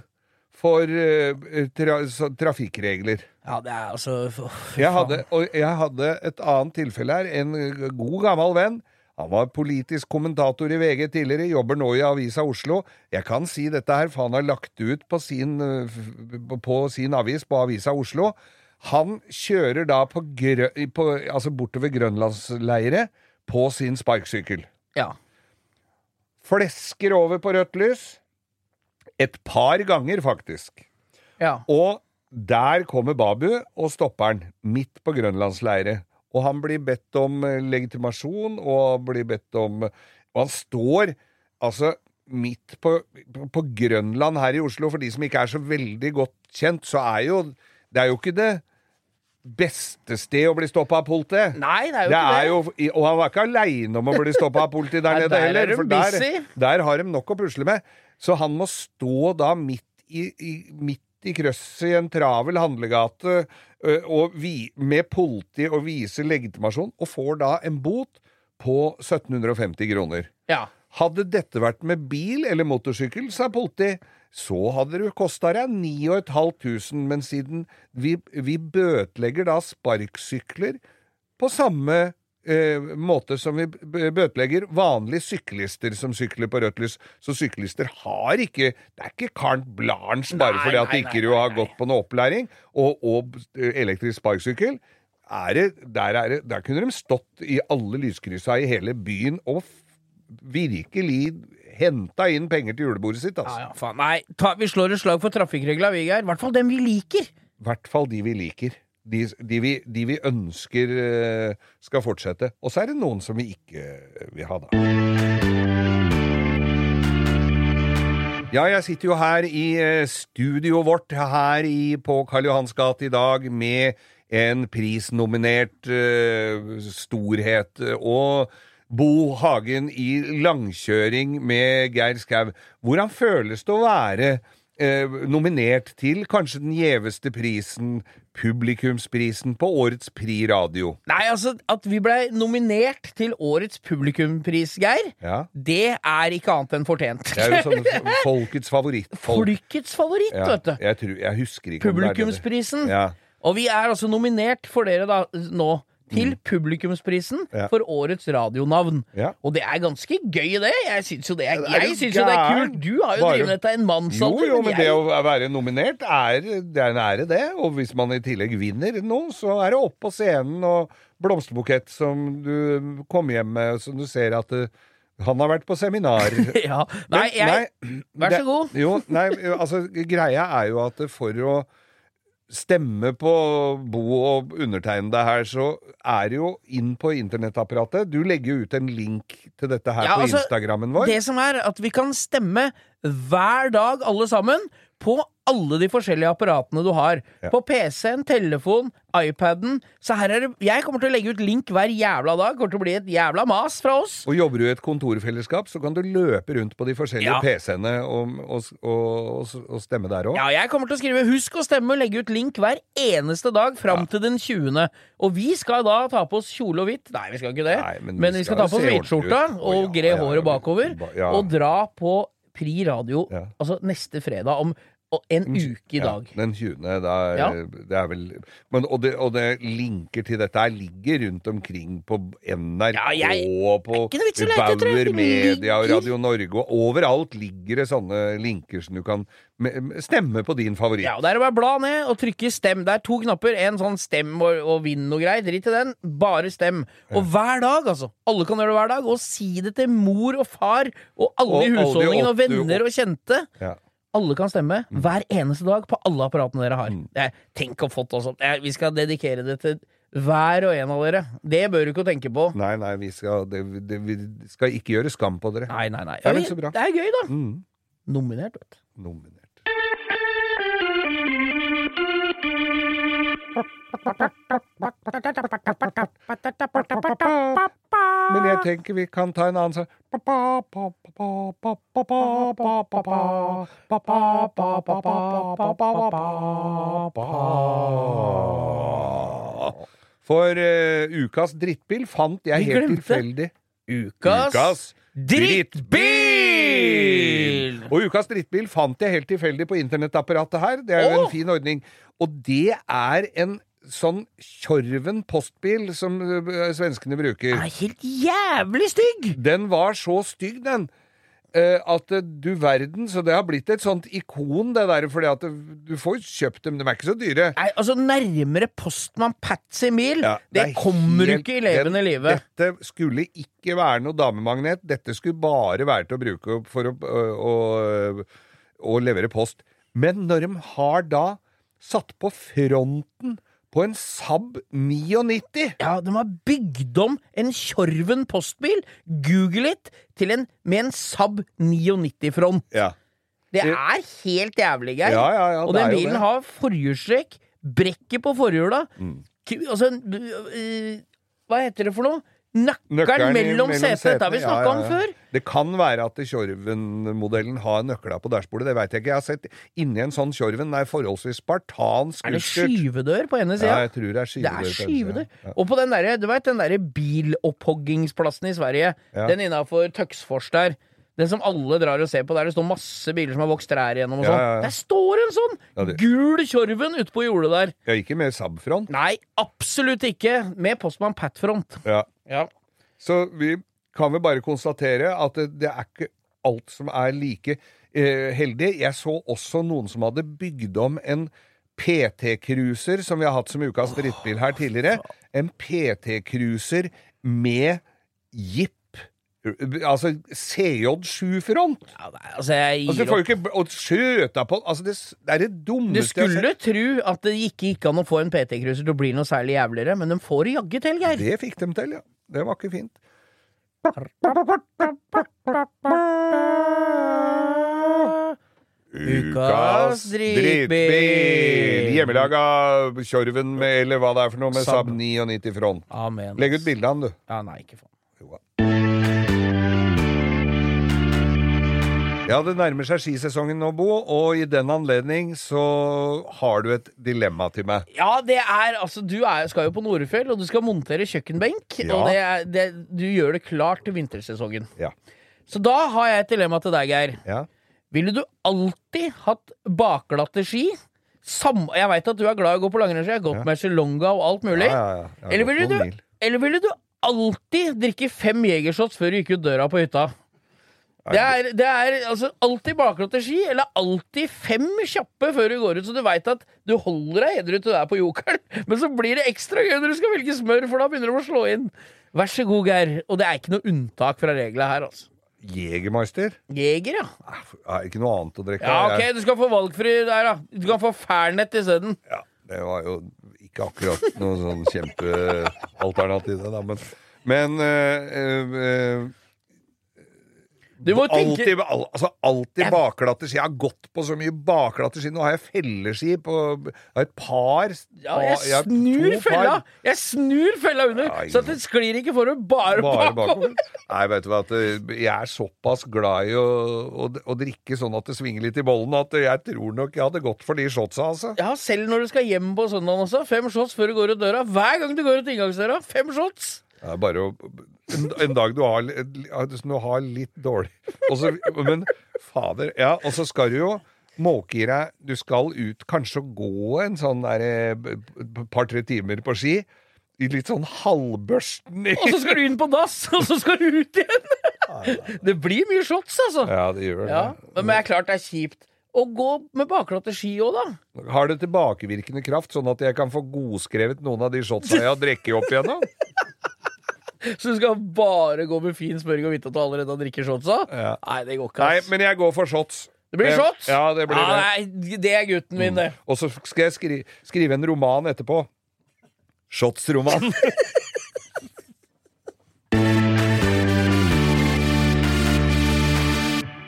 for øh, tra trafikkregler. Ja, det er altså Jeg hadde, og jeg hadde et annet tilfelle her. En god gammel venn. Han var politisk kommentator i VG tidligere, jobber nå i Avisa Oslo. Jeg kan si dette her, for han har lagt det ut på sin, eh, på sin avis, på Avisa Oslo. Han kjører da på, grø, på altså bortover Grønlandsleiret på sin sparkesykkel. Ja. Flesker over på rødt lys. Et par ganger, faktisk. ja. Og der kommer Babu og stopper han, midt på Grønlandsleiret. Og han blir bedt om eh, legitimasjon, og blir bedt om Og han står altså midt på, på, på Grønland her i Oslo. For de som ikke er så veldig godt kjent, så er jo Det er jo ikke det beste sted å bli stoppa av politiet. Nei, det er jo Det ikke er det. jo, og han var ikke aleine om å bli stoppa av politiet der [LAUGHS] nede er heller. For der, der har de nok å pusle med. Så han må stå da midt i, i, midt i krøsset i en travel handlegate og vi, med politi og vise legitimasjon, og får da en bot på 1750 kroner. Ja. Hadde dette vært med bil eller motorsykkel, sa politi, så hadde det kosta deg 9500, men siden vi, vi bøtelegger da sparksykler på samme eh, måte som vi bøtelegger vanlige syklister som sykler på rødt lys. Så syklister har ikke Det er ikke Carnt blanche bare Nei, fordi at nei, ikke nei, du har gått på noe opplæring, og, og elektrisk sparksykkel. Er det, der, er det, der kunne de stått i alle lyskryssa i hele byen og virkelig henta inn penger til julebordet sitt. Altså. ja, ja, faen. Nei, ta, vi slår et slag for trafikkregla, vi, Geir. I hvert fall dem vi liker. I hvert fall de vi liker. De, de, vi, de vi ønsker eh, skal fortsette. Og så er det noen som vi ikke eh, vil ha, da. Ja, jeg sitter jo her i eh, studioet vårt her i, på Karl Johans gate i dag med en prisnominert uh, storhet. Og Bo Hagen i langkjøring med Geir Skau. Hvordan føles det å være eh, nominert til kanskje den gjeveste prisen, publikumsprisen, på årets Pri Radio? Nei, altså, at vi blei nominert til årets publikumpris, Geir, Ja. det er ikke annet enn fortjent. Det er jo sånn [LAUGHS] folkets favoritt. Folk. Folkets favoritt, Ja, vet du. jeg, tror, jeg husker ikke. Publikumsprisen. Ja. Og vi er altså nominert for dere da nå til publikumsprisen Mm. Ja. for årets radionavn. Ja. Og det er ganske gøy, det. Jeg syns jo jeg jo det er kult. Du har jo Bare- drevet dette en mannsalder. jo, jo, men det å være nominert er, det er en ære, det. Og hvis man i tillegg vinner noe, så er det opp på scenen og blomsterbukett som du kom hjem med, som du ser at det, han har vært på seminar. [LAUGHS] ja. Nei, jeg Vær så det- god. Jo, nei, altså, greia er jo at for å stemme på Bo og undertegnede her, så er det jo inn på internettapparatet. Du legger jo ut en link til dette her Ja, på altså, Instagrammen vår. Det som er at vi kan stemme hver dag, alle sammen, på alle de forskjellige apparatene du har. Ja. På PC-en, telefon, iPaden. Så her er det Jeg kommer til å legge ut link hver jævla dag. Kommer til å bli et jævla mas fra oss. Og jobber du i et kontorfellesskap, så kan du løpe rundt på de forskjellige Ja. PC-ene og, og, og, og stemme der òg. Ja, jeg kommer til å skrive 'husk å stemme' og legge ut link hver eneste dag fram til den 20. Og vi skal da ta på oss kjole og hvitt. Nei, vi skal ikke det. Nei, men men, vi vi skal skal ta på oss hvitskjorta. Og ja, gre ja, håret bakover. Ja. Og dra på Pri Radio Ja. altså neste fredag om og en uke i dag. Ja, den 20. Da, er- Ja. Det er vel men, og, det, og det linker til dette her ligger rundt omkring på NRK Ja, jeg- og på. Bauer Media og Radio Norge. Og overalt ligger det sånne linker som du kan me- me- stemme på din favoritt. Ja, og Det er å bare bla ned og trykke 'stem'. Det er to knapper. En sånn 'stem' og, og 'vinn' og greier. Drit i den. Bare 'stem'. Og hver dag, altså. Alle kan gjøre det hver dag. Og si det til mor og far og alle Og i husholdningen og venner og kjente. Ja. Alle kan stemme hver eneste dag på alle apparatene dere har. Mm. Er, tenk å fått også. Er- Vi skal dedikere det til hver og en av dere. Det bør du ikke tenke på. Nei, nei, vi skal, det, det, vi skal ikke gjøre skam på dere. Nei, nei, nei. Det er vel så bra. det er gøy, da. Mm, Nominert, vet du. nominert. [LAUGHS] Men jeg tenker vi kan ta en annen sang. For uh, ukas drittbil fant jeg helt tilfeldig. Ukas, drittbil! Og ukas drittbil fant jeg helt tilfeldig på internettapparatet her. Det er jo en fin ordning. Og det er en sånn Tjorven postbil som eh, svenskene bruker. Den er helt jævlig stygg! Den var så stygg, den. eh, At eh, du verden, så det har blitt et sånt ikon, det der. Fordi at du får kjøpt dem, de er ikke så dyre. Nei, altså Nærmere Postmann Patsy Mil, Ja, det, det kommer du ikke i levende den- livet. Dette skulle ikke være noe damemagnet. Dette skulle bare være til å bruke for å, å, å, å levere post. Men når de har da satt på fronten på en Saab 99 Ja, de har bygd om en Tjorven postbil, google it, til en med en Saab 99-front. ja. Det er helt jævlig, Geir. Ja, ja, ja, og den bilen har forhjulstrekk, brekket på forhjula. Mm. Altså, øh, hva heter det for noe? Nøkkelen, Nøkkelen mellom, mellom, setene. Dette har vi snakka ja, ja, om før. Det kan være at Tjorven-modellen har nøkla på dashbordet. Det veit jeg ikke. Jeg har sett inni en sånn Tjorven. Er forholdsvis spartansk Er det skyvedør på ene Ja, sida? jeg tror det er det skyvedør. er på den skyvedør. ja. Og på den derre, du veit den derre biloppoggingsplassen i Sverige, Ja. den innafor Tøksfors der. Den som alle drar og ser på, der det står masse biler som har vokst trær igjennom og sånn. ja, ja. Der står en sånn Ja, gul Tjorven ute på jordet der. Ja, ikke med Saab-front. Nei, absolutt ikke. Med Postmann Pat-front. Ja. Ja. Så vi kan vel bare konstatere at det, det er ikke alt som er like eh, heldig. Jeg så også noen som hadde bygd om en PT-cruiser, som vi har hatt som ukas drittbil her tidligere. En PT-cruiser med Jeep. Altså CJ7-front. Ja, nei, altså, jeg Altså, gir du får jo ikke Og skjøta på Altså, det, det er det Du dummeste jeg skulle tro at det ikke gikk an å få en PT-cruiser til å bli noe særlig jævligere, men de får jaggu til, Geir. Det fikk de til, ja. Det var ikke fint. Ukas drittbil. Hjemmelaga Tjorven med eller hva det er for noe, med Saab. Saab 99 front. Amen. Legg ut bilde av den, du. Ja, nei, ikke faen. Ja, det nærmer seg skisesongen nå, Bo, og i den anledning så har du et dilemma til meg. Ja, det er altså Du er, skal jo på Norefjell, og du skal montere kjøkkenbenk. Ja. Og det er, det, du gjør det klart til vintersesongen. Ja. Så da har jeg et dilemma til deg, Geir. Ja. Ville du alltid hatt bakglatte ski? Sam, jeg veit at du er glad i å gå på langrennsski. Jeg har gått Ja. med Sri-Longa og alt mulig. Ja, Eller ville du, eller ville du alltid drikke fem jegershots før du gikk ut døra på hytta? Det er, det er altså alltid bakglatte ski, eller alltid fem kjappe før du går ut, så du veit at du holder deg edru til du er på jokeren. [LAUGHS] Men så blir det ekstra gøy når du skal velge smør, for da begynner de å slå inn. Vær så god, Geir. Og det er ikke noe unntak fra reglene her, altså. Jegermeister? Jeger, ja. Ja, ikke noe annet å drikke. Ja, ok, du skal få valgfri der, da. Du kan få Fernet isteden. Ja, det var jo ikke akkurat noe sånn kjempealternativ, det, da. Men, men øh, øh, Du må tenke al, altså alltid bakglatte ski. Jeg har gått på så mye bakglatte ski. Nå har jeg felleski på jeg har et par Ja, jeg jeg snur fella! Jeg snur fella under, Ja, så det sklir ikke for bare, Bare bakover. Nei, vet du hva, eh, jeg er såpass glad i å, å, å drikke sånn at det svinger litt i bollen, at jeg tror nok jeg hadde gått for de shotsa, altså. Ja, selv når du skal hjem på søndag også. Fem shots før du går ut døra. Hver gang du går ut inngangsdøra, fem shots! Det er bare å En, en dag du har, du har litt dårlig også, Men fader Ja, og så skal du jo måke i deg Du skal ut kanskje og gå en sånn der eh, par-tre timer på ski. I litt sånn halvbørsten Og så skal du inn på dass, [LAUGHS] og så skal du ut igjen! Det blir mye shots, altså. Ja, det gjør det. Ja, Men det er klart det er kjipt å gå med bakglatte ski òg, da. Har det tilbakevirkende kraft, sånn at jeg kan få godskrevet noen av de shotsa jeg har drukket opp igjennom? Så du skal bare gå med fin smøring og vite at du allerede har drikket shotsa? Ja. Nei, det går ikke. Ass. Nei, men jeg går for shots. Det blir shots? Ja, det blir det. Nei, det er gutten min, det. Og så skal jeg skri skrive en roman etterpå. Shots-roman. [LAUGHS]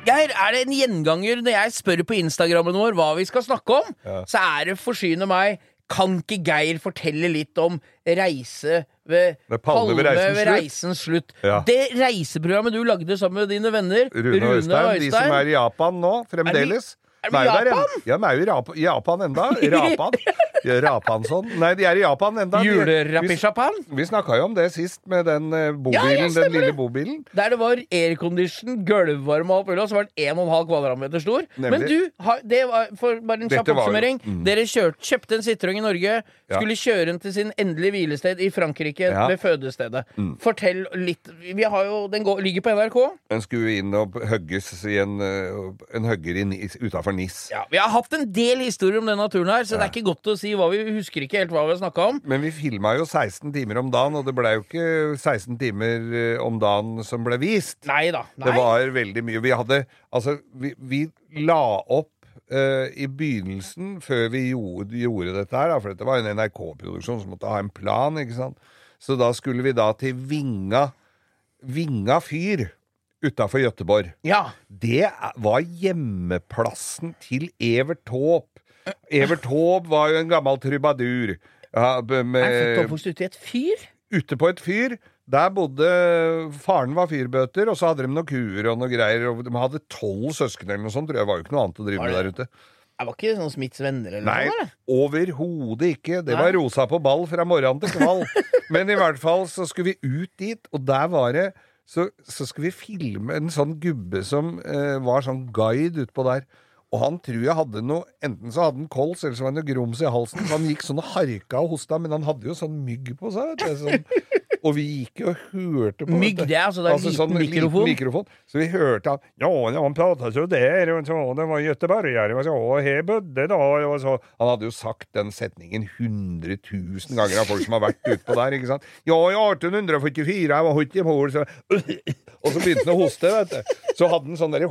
Geir, er det en gjenganger når jeg spør på Instagrammen vår hva vi skal snakke om, Ja. så er det forsyne meg Kan ikke Geir fortelle litt om reise ved Ved Palme ved reisens slutt? reisens slutt? Ja. Det reiseprogrammet du lagde sammen med dine venner, Rune og Øystein, de som er i Japan nå, fremdeles. Er De i Japan? Ja, de er jo i Rap- Japan enda. [LAUGHS] Rapan. Ja, Rapansson. Nei, de er i Japan enda. Julerapisjapan? Vi, vi snakka jo om det sist, med den eh, bobilen, Ja, ja, den lille bobilen. Der det var aircondition, gulvvarme og alt mulig, og så var den 1,5 kvadratmeter stor. Nemlig. Men du, det var bare en kjapp oppsummering. mm. Dere kjørt, kjøpte en Citroën i Norge, Ja. skulle kjøre den til sin endelige hvilested i Frankrike, Ja. Mm. ved fødestedet. Fortell litt Vi har jo, Den går, ligger på NRK. Den skulle inn og hugges i en, eh, en hugger utafor Nis. Ja, Vi har hatt en del historier om denne turen her, så det er ikke godt å si hva vi husker ikke helt hva vi har snakka om. Men vi filma jo 16 timer om dagen, og det blei jo ikke 16 timer eh, om dagen som ble vist. Nei da. Nei. Det var veldig mye. Vi hadde Altså, vi, vi la opp Uh, i begynnelsen, før vi gjorde, gjorde dette her, da, for dette var en NRK-produksjon som måtte ha en plan, ikke sant. Så da skulle vi da til Vinga Vinga fyr utafor Gøteborg. Ja. Det var hjemmeplassen til Evert Taube. Evert Taube var jo en gammel trubadur. Ja, b- Er født ute i et fyr? ute på et fyr. Der bodde Faren var fyrbøter, og så hadde de noen kuer og noe greier. Og de hadde tolv søsken eller noe sånt. Tror jeg var jo ikke noe annet å drive med der ute. Det var ikke sånn Smiths venner eller Nei, noe? Nei, overhodet ikke. Det Nei. var rosa på ball fra morgen til kvall. [LAUGHS] Men i hvert fall så skulle vi ut dit, og der var det Så, så skulle vi filme en sånn gubbe som eh, var sånn guide utpå der. Og han tror jeg hadde noe Enten så hadde han kols, eller så var det noe grums i halsen. Så han gikk sånn og harka og hosta, men han hadde jo sånn mygg på seg. Vet du, sånn. Og vi gikk jo og hørte på Mygg, det er altså det er liten sånn mikrofon. Liten mikrofon. Så vi hørte han Ja, han pratet jo der, og så, det var göteborgare, og så, her da, og så Han hadde jo sagt den setningen 100 000 ganger av folk som har vært utpå der, ikke sant. Ja, i 1844 jeg var høyt i mål, så Og så begynte han å hoste, vet du. Så hadde han sånn derre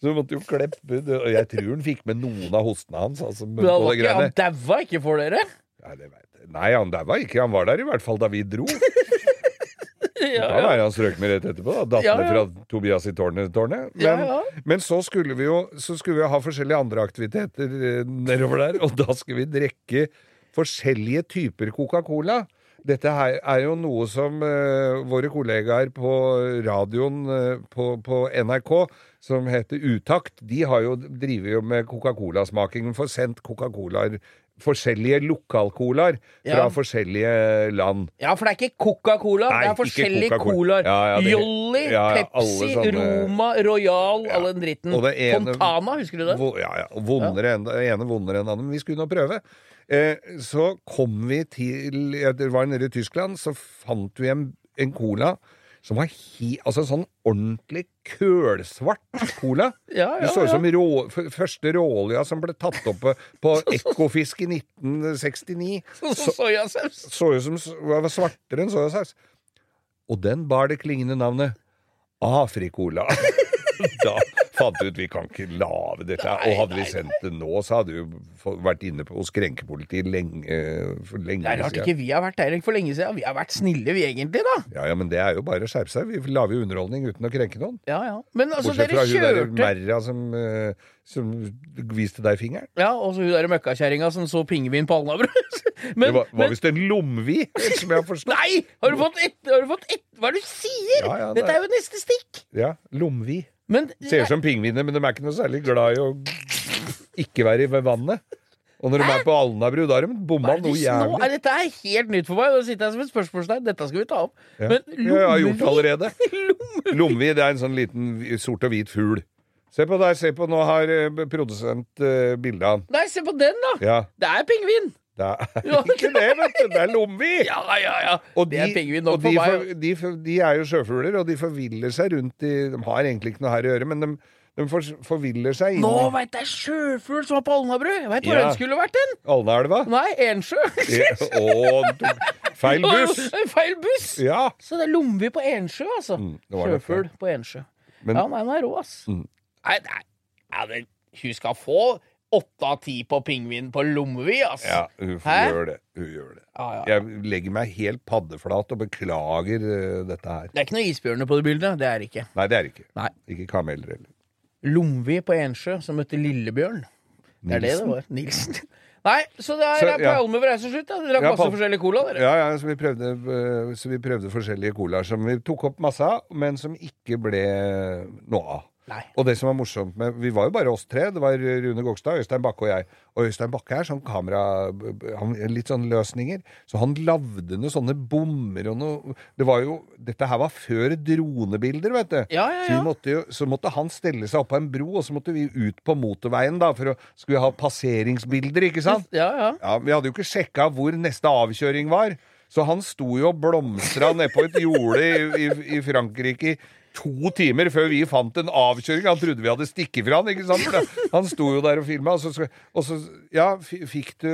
Så vi måtte jo kleppe ut Og jeg tror han fikk med noen av hostene hans, altså. Men han, var ikke, han daua ikke for dere? Nei, det vet jeg. Nei, han daua ikke. Han var der i hvert fall da vi dro. [LAUGHS] Ja, Da var han strøk med rett etterpå. da Datt Ja, ja. fra Tobias i tårnet. tårnet. Men, Ja, ja. men så skulle vi jo så skulle vi ha forskjellige andre aktiviteter eh, nedover der, og da skulle vi drikke forskjellige typer Coca-Cola. Dette her er jo noe som uh, våre kollegaer på radioen uh, på, på NRK, som heter Utakt, de har jo, driver jo med Coca-Cola-smakingen. Får sendt Coca-Colaer, forskjellige lokalcolaer fra Ja. forskjellige land. Ja, for det er ikke Coca-Cola, det er forskjellige colaer. Ja, ja, Jolly, ja, ja, Pepsi, sånne- Roma, Royal, all den dritten. Ene- Fontana, husker du det? Ja, ja. Vondere enn ene vondere enn andre. Men vi skulle nå prøve. Eh, så kom vi til Det var nede i Tyskland, så fant vi en, en cola som var he, altså en sånn ordentlig kølsvart cola. [LAUGHS] Ja, ja, det så ut som rå, første råolja som ble tatt opp på, [LAUGHS] Ekofisk i 1969. Så soyasaus. Så ut som var svartere enn soyasaus. Og den bar det klingende navnet Afrikola. [LAUGHS] da fant vi ut vi kan ikke lage dette. Nei, og hadde vi nei, sendt det nå, så hadde vi jo vært inne på, hos krenkepolitiet lenge, eh, for lenge siden. Det er rart ikke vi har vært der for lenge siden. Vi har vært snille, vi egentlig, da. Ja, ja, men det er jo bare å skjerpe seg. Vi lager jo underholdning uten å krenke noen. Ja, ja. Men altså, Bortsett dere fra hun der kjørte Merra som, eh, som viste deg fingeren. Ja, og så hun derre møkkakjerringa som så pingvin på Alnabru. [LAUGHS] Men, det var, var visst en lomvi, som jeg har forstått. Nei! Har du fått ett? Har du fått ett? Hva er det du sier? Ja, ja, Dette er jo neste stikk. Ja, lomvi. Men Ser ut som pingviner, men de er ikke noe særlig glad i å ikke være i vannet. Og når de er på Alnabru, da har de bomma noe jævlig. er dette er helt nytt for meg. Nå sitter jeg som et spørsmålstegn. Dette skal vi ta opp. Ja. Men Jeg har gjort det allerede. [LAUGHS] Lomvi det er en sånn liten sort og hvit fugl. Se på der, se på, nå har eh, produsent uh, bilde av den. Nei, se på den, da! Ja, Det er pingvin! Det er [LAUGHS] Ja. ikke det, vet du! Det er lomvi! Ja, ja, ja. Og det er pingvin nok for de, meg. for, de, for, de er jo sjøfugler, og de forviller seg rundt i De har egentlig ikke noe her å gjøre, men de, de for, forviller seg inn Nå veit jeg sjøfugl som var på Alnabru! Jeg veit hvor Ja. den skulle vært hen! Alnaelva. Nei, Ensjø. [LAUGHS] Å, feil buss! [LAUGHS] Feil buss! Ja. Så det er Lomvi på Ensjø, altså. Mm, Sjøfugl på Ensjø. Men- ja, nei, den er rå, ass. Mm. Nei, nei, nei, hun skal få åtte av ti på pingvin på Lomvi, ass. Ja, hun gjør det. Hun gjør det. Ja, ja. Jeg legger meg helt paddeflat og beklager uh, dette her. Det er ikke noe isbjørner på det bildet. Det er det ikke. Nei, det er det ikke. Nei. Ikke kameler heller. Lomvi på Ensjø som møtte Lillebjørn. Det er det det var. Nilsen. [LAUGHS] Nei, så det er Så, ja. Palme ved reisen slutt. da. Dere drakk Ja, masse forskjellige cola, dere. Ja, ja, så vi prøvde, eh, så vi prøvde forskjellige colaer som vi tok opp masse av, men som ikke ble noe av. Nei. Og det som var morsomt med Vi var jo bare oss tre. Det var Rune Gokstad, Øystein Bakke og jeg. Og Øystein Bakke er sånn kamera... Han, litt sånn løsninger. Så han lagde noen sånne bommer og noe Det var jo Dette her var før dronebilder, vet du. Ja, ja, Så, vi måtte jo, så måtte han stelle seg opp på en bro, og så måtte vi ut på motorveien da for å skulle ha passeringsbilder, ikke sant? Ja, ja. Ja, Vi hadde jo ikke sjekka hvor neste avkjøring var. Så han sto jo og blomstra nedpå et jorde i, i, i Frankrike to timer før vi fant en avkjøring. Han trodde vi hadde stikket fra han, ikke sant? For det, han sto jo der og filma, og og så Ja, fikk du,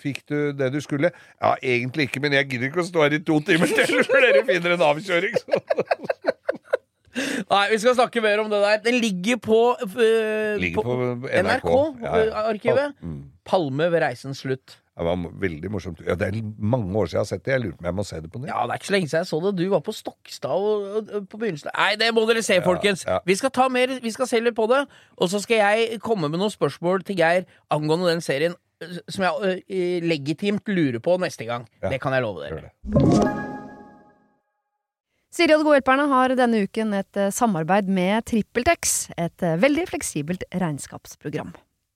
fikk du det du skulle? Ja, egentlig ikke, men jeg gidder ikke å stå her i to timer til før dere finner en avkjøring. Så. [LAUGHS] Nei, vi skal snakke mer om det der. Den ligger på, øh, Ligger på NRK. Ja, ja. NRK-arkivet. Mm. Palme ved reisens slutt. Det var veldig morsomt. Ja, det er mange år siden jeg har sett det. Jeg lurer på om jeg må se det på nytt. Ja, det er ikke så lenge siden jeg så det. Du var på Stokstad og, og, og på begynnelsen. Nei, det må dere se, folkens. ja. Vi skal ta mer, vi skal se litt på det. Og så skal jeg komme med noen spørsmål til Geir angående den serien øh, som jeg øh, legitimt lurer på neste gang. Ja. Det kan jeg love dere. Siri og de gode hjelperne har denne uken et eh, samarbeid med TrippelTex, et eh, veldig fleksibelt regnskapsprogram.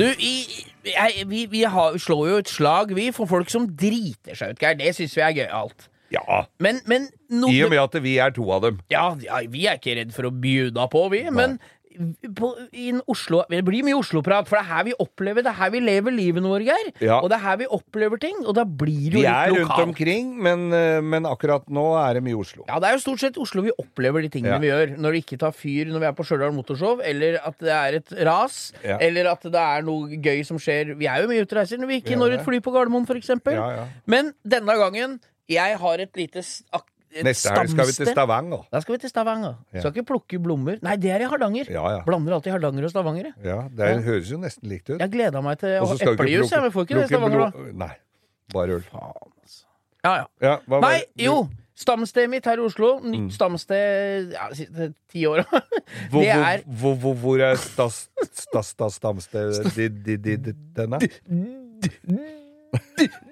Du, i, jeg, vi, vi har, slår jo et slag, vi, for folk som driter seg ut, Geir. Det syns vi er gøyalt. Ja, Men, men no, i og med at vi er to av dem. ja, ja, vi er ikke redd for å bjuda på, vi. Men på, in Oslo Det blir mye Oslo-prat, for det er her vi opplever Det er her vi lever livet vårt, Geir. Ja. Og det er her vi opplever ting, og da blir det Vi jo er rundt lokalt. omkring, men, eh, men akkurat nå er det mye Oslo. Ja, det er jo stort sett Oslo vi opplever de tingene Ja. vi gjør. Når det ikke tar fyr når vi er på Stjørdal Motorshow, eller at det er et ras, Ja. eller at det er noe gøy som skjer. Vi er jo mye ute og reiser når vi ikke Vi når et fly på Gardermoen, for eksempel. Ja. Men denne gangen, jeg har et lite Neste helg skal vi til. Stavanger. Da skal vi til Stavanger. Ja. Skal ikke plukke blommer. Nei, det er i Hardanger. Ja, ja. Blander alltid Hardanger og Stavanger. ja det er, høres jo nesten likt ut. Jeg gleda meg til du eplejus, jeg, men får ikke det i Stavanger, da. Nei, bare øl. Faen, altså. Ja, ja. Ja, hva Nei, det? jo! Stamstedet mitt her i Oslo. Nytt Mm. stamsted ja, de siste ti åra. [LAUGHS] Det er hvor, hvor, hvor er stamstedet di- di- di- di- denne?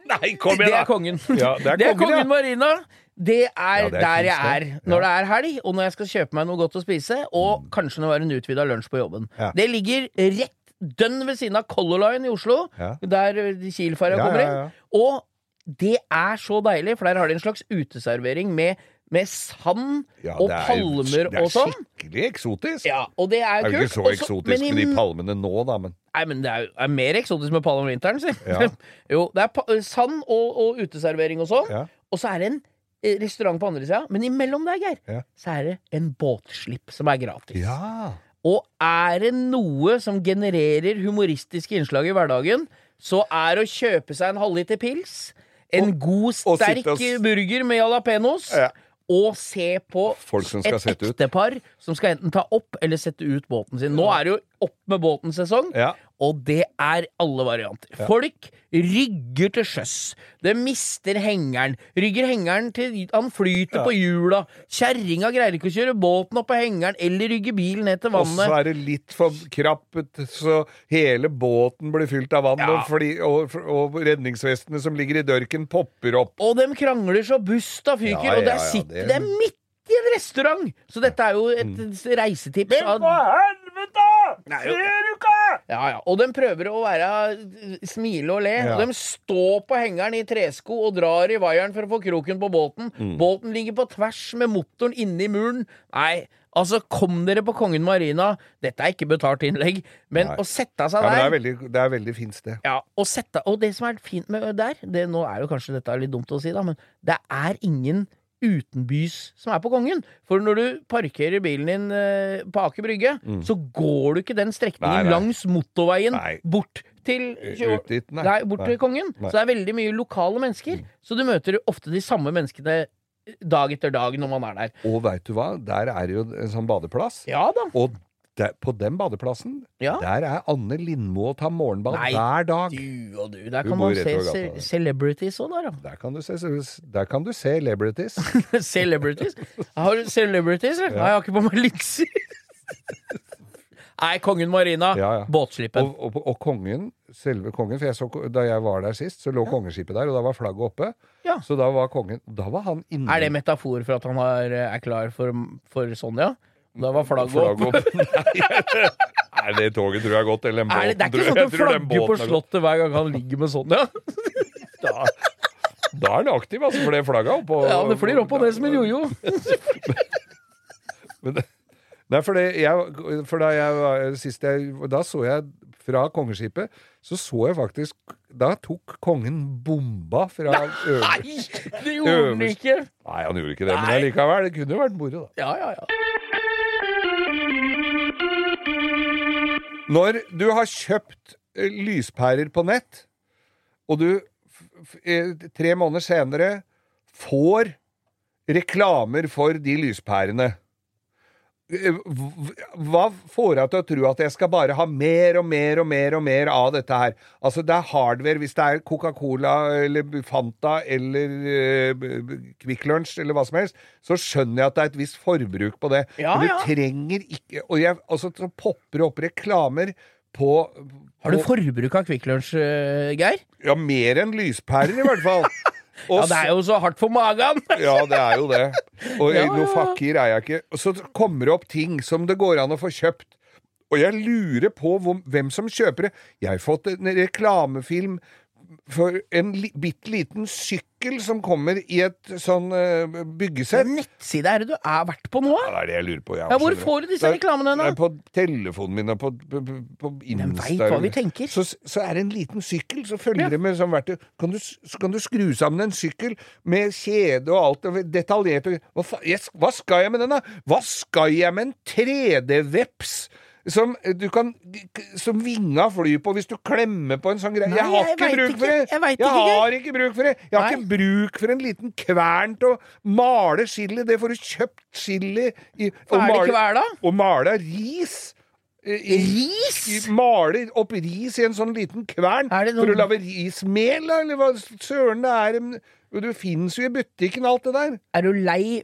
Nei, kom Det igjen, er da! kongen. Ja, det er kongen, Det er kongen. Marina. Det er, Ja, det er der jeg er når Ja. det er helg, og når jeg skal kjøpe meg noe godt å spise, og kanskje når det er en utvida lunsj på jobben. Ja. Det ligger rett dønn ved siden av Color Line i Oslo, der eh, Kiel-ferja Ja, kommer inn. Og det er så deilig, for der har de en slags uteservering med, med sand Ja, og er- palmer det er sånn. Skikkelig eksotisk. Ja, og det er Det er jo ikke så Også- eksotisk i- med de palmene nå, da, men Nei, men det er, er mer eksotisk med palmer om vinteren, si. Ja. [LAUGHS] jo, det er sand og, og uteservering og sånn. Ja. Og så er det en restaurant på andre sida. Men imellom der, Geir, Ja. så er det en båtslipp som er gratis. Ja. Og er det noe som genererer humoristiske innslag i hverdagen, så er å kjøpe seg en halvliter pils, en god, og sterk sitte og s- burger med jalapeños, Ja. og se på Folk som skal et sette ut. ektepar som skal enten ta opp eller sette ut båten sin. Nå er det jo opp med båten-sesong, Ja. Og det er alle varianter. Folk rygger til sjøs. Det mister hengeren. Rygger hengeren til han flyter på hjula. Kjerringa greier ikke å kjøre båten opp på hengeren eller rygge bilen ned til vannet. Og så er det litt for krappet, så hele båten blir fylt av vann, Ja. og, fly, og, og redningsvestene som ligger i dørken, popper opp. Og dem krangler så busta fyker, Ja, og der ja, ja, sitter det- de midt i en restaurant! Så dette er jo et reisetips. av- helvete! Ser du ikke? Ja, ja. Og de prøver å være smile og le. Ja. Og de står på hengeren i tresko og drar i vaieren for å få kroken på båten. Mm. Båten ligger på tvers med motoren inne i muren. Nei, altså, kom dere på Kongen Marina. Dette er ikke betalt innlegg, men Nei. å sette seg Ja, det er veldig, det er veldig fint sted. ja, og, sette, og det som er fint med der det, Nå er jo kanskje dette litt dumt å si, da, men det er ingen utenbys som er på Kongen. For når du parkerer bilen din eh, på Aker Brygge, så går du ikke den strekningen Mm. Nei, nei. langs motorveien Nei. bort til Ut dit, nei. Bort til Kongen. Mm. Så det er veldig mye lokale mennesker. Så du møter ofte de samme menneskene dag etter dag når man er der. Og veit du hva, der er jo en sånn badeplass. Ja da. Og der, på den badeplassen, Ja. der er Anne Lindmo og tar morgenbad Nei, hver dag. Du og du. Der kan man se gata ce celebrities òg, da. Der kan du se, der kan du se celebrities. [LAUGHS] Celebrities? Har du celebrities, eller? Nei, jeg har ikke på meg linser. [LAUGHS] Nei, Kongen Marina. Ja, ja. Båtslippen. Og, og, og kongen, selve kongen, for jeg så, da jeg var der sist, så lå kongeskipet der, og da var flagget oppe. Ja. Så da var kongen Da var han inne. Er det metafor for at han har, er klar for, for Sonja? Da var flagget flagget opp. opp? [LAUGHS] Nei. Nei, det toget tror jeg har gått. Eller den det, båten. det er ikke sånn at flagger på. Slottet hver gang han ligger med Sonja? [LAUGHS] Da, da er han aktiv, altså, for det flagget er oppå Ja, det flyr opp og ned som en jojo. [LAUGHS] Men det- Nei, for, det, jeg, for da jeg var sist jeg Da så jeg fra kongeskipet Så så jeg faktisk Da tok kongen bomba fra Nei, øverst. det gjorde han ikke! Nei, han gjorde ikke det, men Nei. allikevel. Det kunne jo vært moro, da. Ja, ja, ja. Når du har kjøpt eh, lyspærer på nett, og du eh, tre måneder senere får reklamer for de lyspærene hva får deg til å tro at jeg skal bare ha mer og mer og mer og mer av dette her? Altså, det er hardware. Hvis det er Coca-Cola eller Fanta eller uh, b- Kvikk Lunsj eller hva som helst, så skjønner jeg at det er et visst forbruk på det. Ja, Men du ja. trenger ikke Og jeg, altså, så popper det opp reklamer på Har du forbruk av Kvikk Lunsj, eh, Geir? Ja, mer enn lyspærer, i hvert fall. [LAUGHS] Og Ja, det er jo så hardt for magen! [LAUGHS] Ja, det er jo det. Og Ja, noe fakir er jeg ikke. Og så kommer det opp ting som det går an å få kjøpt. Og jeg lurer på hvem som kjøper det. Jeg har fått en reklamefilm for en li, bitte liten sykkel som kommer i et sånn uh, byggesett. Nettside er det du er vært på nå? Ja, det er det jeg lurer på. Ja, Ja, hvor får du disse reklamene? reklamene det er På telefonen min og på, på, på, på Den Insta. veit hva vi tenker. Så, så er det en liten sykkel, så følger det med sånn verktøy. Kan du, så kan du skru sammen en sykkel med kjede og alt, og detaljert og hva, hva skal jeg med den, da? Hva skal jeg med en 3D-veps? Som du kan Som vinga flyr på hvis du klemmer på en sånn greie. Jeg har ikke bruk for det! Jeg jeg har ikke bruk for det! Jeg har ikke bruk for en liten kvern til å male chili. Det får du kjøpt chili i og Hva er det male- ikke da? og male ris. I- Ris? i- Male opp ris i en sånn liten kvern Er det noe- for å lage rismel, eller hva søren det er. Du fins jo i butikken, alt det der. Er du lei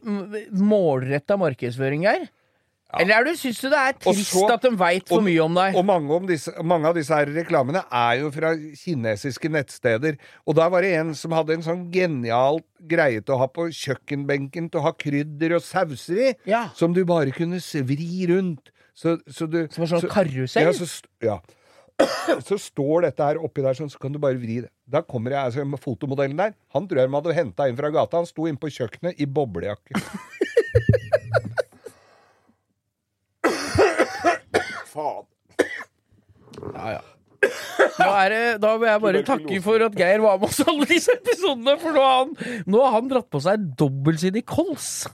målretta markedsføring, Eller er du, syns du det er trist så- at de veit for mye om deg? Og mange, om disse, mange av disse her reklamene er jo fra kinesiske nettsteder. Og da var det en som hadde en sånn genial greie til å ha på kjøkkenbenken, til å ha krydder og sauser i, Ja. som du bare kunne svri rundt. Så, så du, Som en sånn så- karusell? Ja, så, ja. [CLEARS THROAT] så står dette her oppi der, sånn, så kan du bare vri det. Da kommer jeg, altså fotomodellen der. Han tror jeg de hadde henta inn fra gata. Han sto inne på kjøkkenet i boblejakke. [LAUGHS] Faen. Ja, ja. Er det, da vil jeg bare takke for at Geir var med oss alle disse episodene, for nå har han, nå har han dratt på seg dobbeltsidig kols.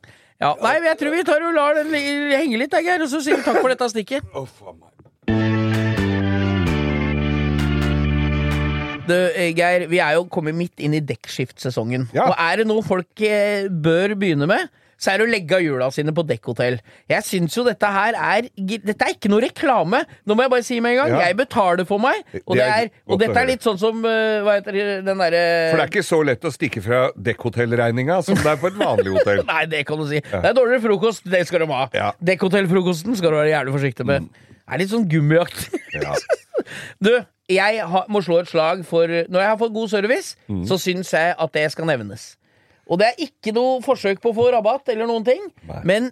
Ja, nei, jeg tror vi tar og lar den henge litt, jeg, Geir, og så sier vi takk for dette stikket. Du, eh, Geir, vi er jo kommet midt inn i dekkskiftsesongen. Ja. Og er det noe folk eh, bør begynne med, så er det å legge av hjula sine på dekkhotell. Jeg syns jo dette her er Dette er ikke noe reklame! Nå må jeg bare si med en gang. Ja. Jeg betaler for meg, og, Det er og dette er litt sånn som uh, Hva heter den derre For det er ikke så lett å stikke fra dekkhotellregninga som det er på et vanlig hotell. [LAUGHS] Nei, det kan du si. Det er dårligere frokost, det skal de ha. Ja. Dekkhotellfrokosten skal du være jævlig forsiktig med. Det er litt sånn gummiaktig. Ja. [LAUGHS] Du, jeg ha, må slå et slag for Når jeg har fått god service, Mm. så syns jeg at det skal nevnes. Og det er ikke noe forsøk på å få rabatt eller noen ting, Nei. men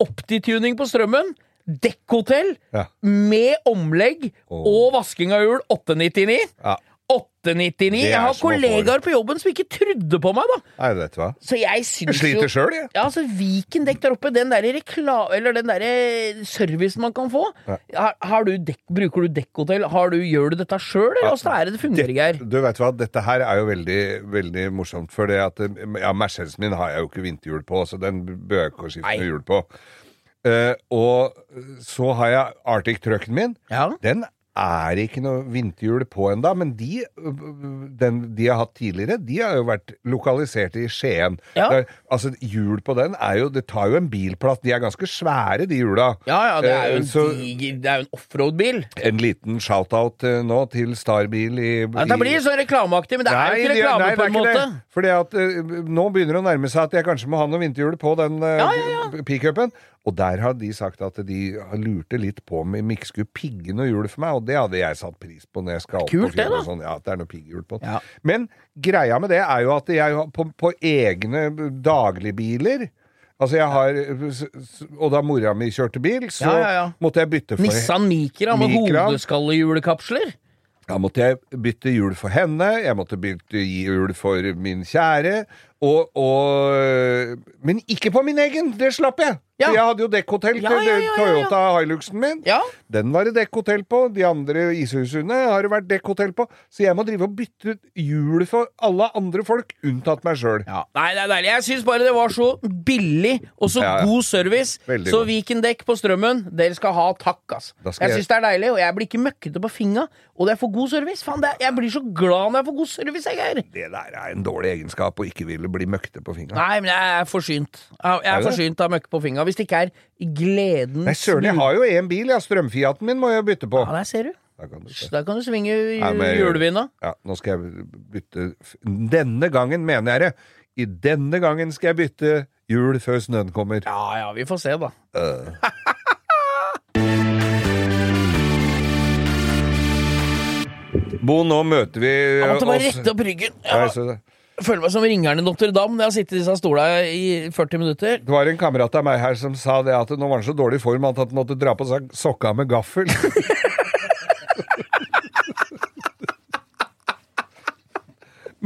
optituning på strømmen, dekkhotell Ja. med omlegg og vasking av hjul 899. Ja. 899. Er Jeg har kollegaer på jobben som ikke trodde på meg, da. Nei, vet du hva. Så jeg syns jo sliter sjøl, jeg. ja, altså Viken dekk der oppe, den der rekla... Eller den derre servicen man kan få. Har, har du dekk, bruker du dekkhotell? Har du, gjør du dette sjøl, eller åssen er det det fungerer, Geir? Du vet hva, Dette her er jo veldig veldig morsomt. For det at ja, Mercedesen min har jeg jo ikke vinterhjul på, så den bør jeg ikke å skifte hjul på. Uh, og så har jeg Arctic Trucken min. Ja. Den er ikke noe vinterhjul på enda, men de, den, de har hatt tidligere, de har jo vært lokalisert i Skien. Ja. Det er- altså, hjul på den er jo Det tar jo en bilplass. De er ganske svære, de hjula. Ja, ja, det er jo Eh, en så- diger Det er jo en offroad-bil. En liten shout-out eh, nå til Starbil i, Ja, det blir sånn reklameaktig, men det er jo ikke reklame nei, på en måte. det. Fordi at uh, nå begynner det å nærme seg at jeg kanskje må ha noe vinterhjul på den uh, Ja, ja, pickupen. Og der har de sagt at de lurte litt på om de ikke skulle pigge noe hjul for meg, og det hadde jeg satt pris på når jeg skal opp Kult på fjellet. Sånn. Ja, at det er noe pigghjul på. Ja. Men greia med det er jo at jeg på, på egne dagligbiler Altså jeg har Og da mora mi kjørte bil, så Ja, ja, ja. måtte jeg bytte for Nissan Micra med hodeskallehjulkapsler? Da måtte jeg bytte hjul for henne, jeg måtte bytte hjul for min kjære, og, og Men ikke på min egen! Det slapp jeg! Ja. Jeg hadde jo dekkhotell til ja, ja. Toyota Hiluxen min. Den var det dekkhotell på. De andre ishusene har det vært dekkhotell på. Så jeg må drive og bytte ut hjul for alle andre folk, unntatt meg sjøl. Ja. Nei, det er deilig. Jeg syns bare det var så billig og så god service. Veldig så. Viken dekk på strømmen, dere skal ha takk, ass. Da Jeg jeg- syns det er deilig, og jeg blir ikke møkkete på finga. Og det er for god service. Faen, det er, jeg blir så glad når jeg får god service, jeg, Geir. Det der er en dårlig egenskap å ikke ville bli møkkete på fingra. Nei, men jeg er forsynt. Jeg Er er forsynt av møkk på fingra. Hvis det ikke er gledens Nei, søren, jeg har jo én bil, ja. Strømfiaten min må jeg bytte på. Ja, der ser du. Da kan du. Da kan du svinge hjulvinda. Ja, nå skal jeg bytte Denne gangen mener jeg det. I denne gangen skal jeg bytte hjul før snøen kommer. Ja ja, vi får se, da. Bo, nå møter vi Jeg måtte bare oss- rette opp ryggen. Så- føler meg som ringeren i Notre-Dame når jeg har sittet i disse stolene i 40 minutter. Det var en kamerat av meg her som sa det at nå var han så dårlig i form at han måtte dra på seg sokka med gaffel. [LAUGHS]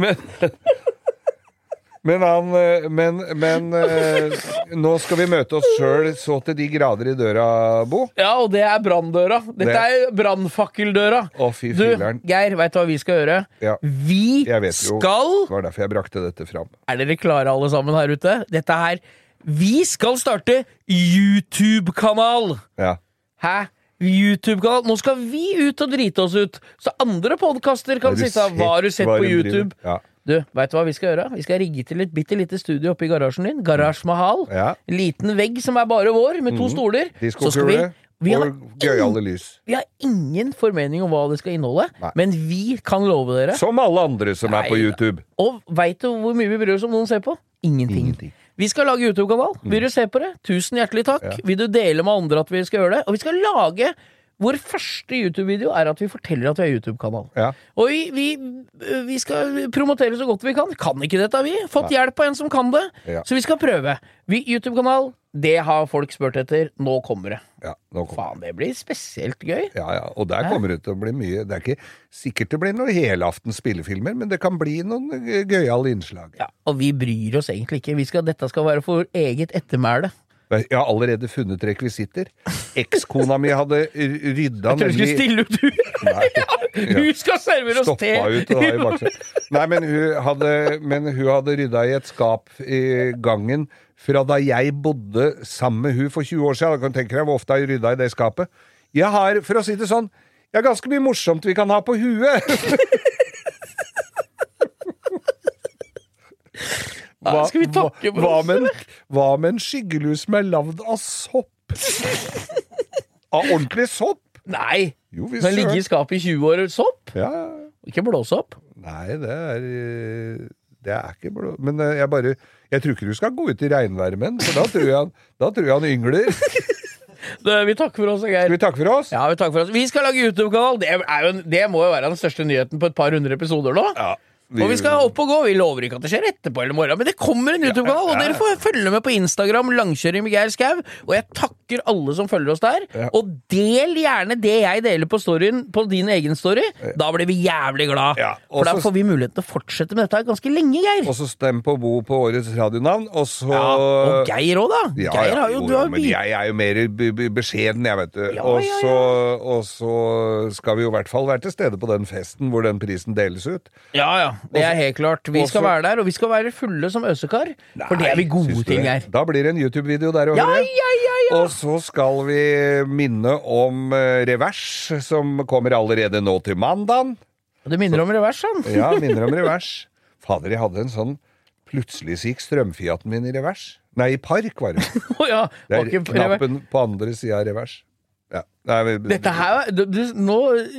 men men han eh, Men, men eh, nå skal vi møte oss sjøl så til de grader i døra, Bo. Ja, og det er branndøra. Dette Det- er brannfakkeldøra. Å, fy Du. Geir, veit du hva vi skal gjøre? Ja. Vi Jeg vet jo. skal Det var derfor jeg brakte dette fram. Er dere klare, alle sammen her ute? Dette her Vi skal starte YouTube-kanal! Ja. Hæ? YouTube-kanal? Nå skal vi ut og drite oss ut, så andre podkaster kan sitte sett Hva du sett på? YouTube? Ja. Du, veit du hva vi skal gjøre? Vi skal rigge til et bitte lite studio oppe i garasjen din. Garasje Mahal. Ja. Liten vegg som er bare vår, med to stoler. Så skal vi vi har, ingen, vi har ingen formening om hva det skal inneholde, Nei. men vi kan love dere. Som alle andre som er på YouTube. Og veit du hvor mye vi bryr oss om noen ser på? Ingenting. Ingenting. Vi skal lage YouTube-kanal. Vil du se på det? Tusen hjertelig takk. Ja. Vil du dele med andre at vi skal gjøre det? Og vi skal lage vår første YouTube-video er at vi forteller at vi har YouTube-kanal. Ja. Og vi, vi, vi skal promotere så godt vi kan. Kan ikke dette, vi. Fått hjelp av en som kan det. Ja. Så vi skal prøve. YouTube-kanal, det har folk spurt etter. Nå kommer det. Ja, nå kommer. Faen, det blir spesielt gøy. ja, ja. Og der kommer det til å bli mye Det er ikke sikkert det blir noen helaftens spillefilmer, men det kan bli noen eh, gøyale innslag. Ja, og vi bryr oss egentlig ikke. Vi skal, dette skal være for eget ettermæle. Jeg har allerede funnet rekvisitter. Ekskona mi hadde rydda Jeg tror du skulle stille ut du! Nei. [LAUGHS] Hun skal servere oss te! Stoppa ut og ha i. Nei, men hun hadde, men hun hadde rydda i et skap i gangen fra da jeg bodde sammen med hun for 20 år siden. Da kan du tenke deg hvor ofte jeg rydda i det skapet. Jeg har, for å si det sånn, jeg har ganske mye morsomt vi kan ha på huet. [LAUGHS] Hva, hva, oss, med en, hva med en skyggelus som er lagd av sopp? av ordentlig sopp? Nei! Jo, Den Den ligger i skapet i 20 år. Sopp? Ja, Ikke blåsopp. nei, det er eh, Det er ikke blå... Men eh, jeg bare Jeg tror ikke du skal gå ut i regnværet med den, for da tror jeg han, da tror jeg han yngler. [LAUGHS] Vi takker for oss, Geir. Skal vi takke for oss? Ja, vi takker for oss. Vi skal lage YouTube-kanal! Det, det må jo være den største nyheten på et par hundre episoder nå. Ja, Og vi skal opp og gå. Vi lover ikke at det skjer etterpå eller morgen, men det kommer en YouTube-kanal, og dere får følge med på Instagram, Langkjøring med Geir Skau. Og jeg takker alle som følger oss der. Og del gjerne det jeg deler på storyen, på din egen story. Da blir vi jævlig glad. For da får vi muligheten til å fortsette med dette ganske lenge, Geir. Og så stem på Bo på årets radionavn, og så Ja, og Geir òg, da. Ja, Geir har jo, jo, du har men jeg er jo mer beskjeden, jeg, vet du. Og, så, og så skal vi jo i hvert fall være til stede på den festen hvor den prisen deles ut. Ja, ja. Det er helt klart. Vi skal være der, og vi skal være fulle som øsekar. For det er vi gode syns du det? Geir. Da blir det en YouTube-video der òg. Ja, ja, ja, ja. Og så skal vi minne om eh, Revers, som kommer allerede nå til mandagen. Det minner om revers, sånn. Ja, minner om Revers. Fader, jeg hadde en sånn Plutselig så gikk strømfiaten min i revers. Nei, i park, var det. [LAUGHS] Å ja. Det var er ikke knappen på andre sida av revers. Ja. Nei, men- Dette her, du, du, Nå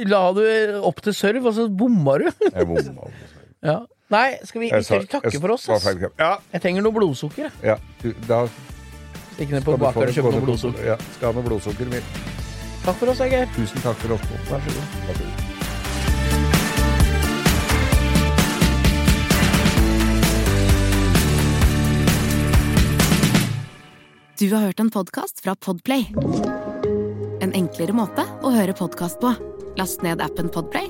la du opp til serve, og så bomma du. Jeg bomma. Ja. Nei, skal vi ikke takke for oss? Ass? feil. Ja, Jeg trenger noe blodsukker. jeg. ja. Du, Da Stikk ned på bakeren og kjøpe noe blodsukker. Ja, skal ha noe blodsukker. Min. Takk for oss, Geir. Tusen takk for oss. Vær så god. Vær så god. Du har hørt en podkast fra Podplay. En enklere måte å høre podkast på. Last ned appen Podplay,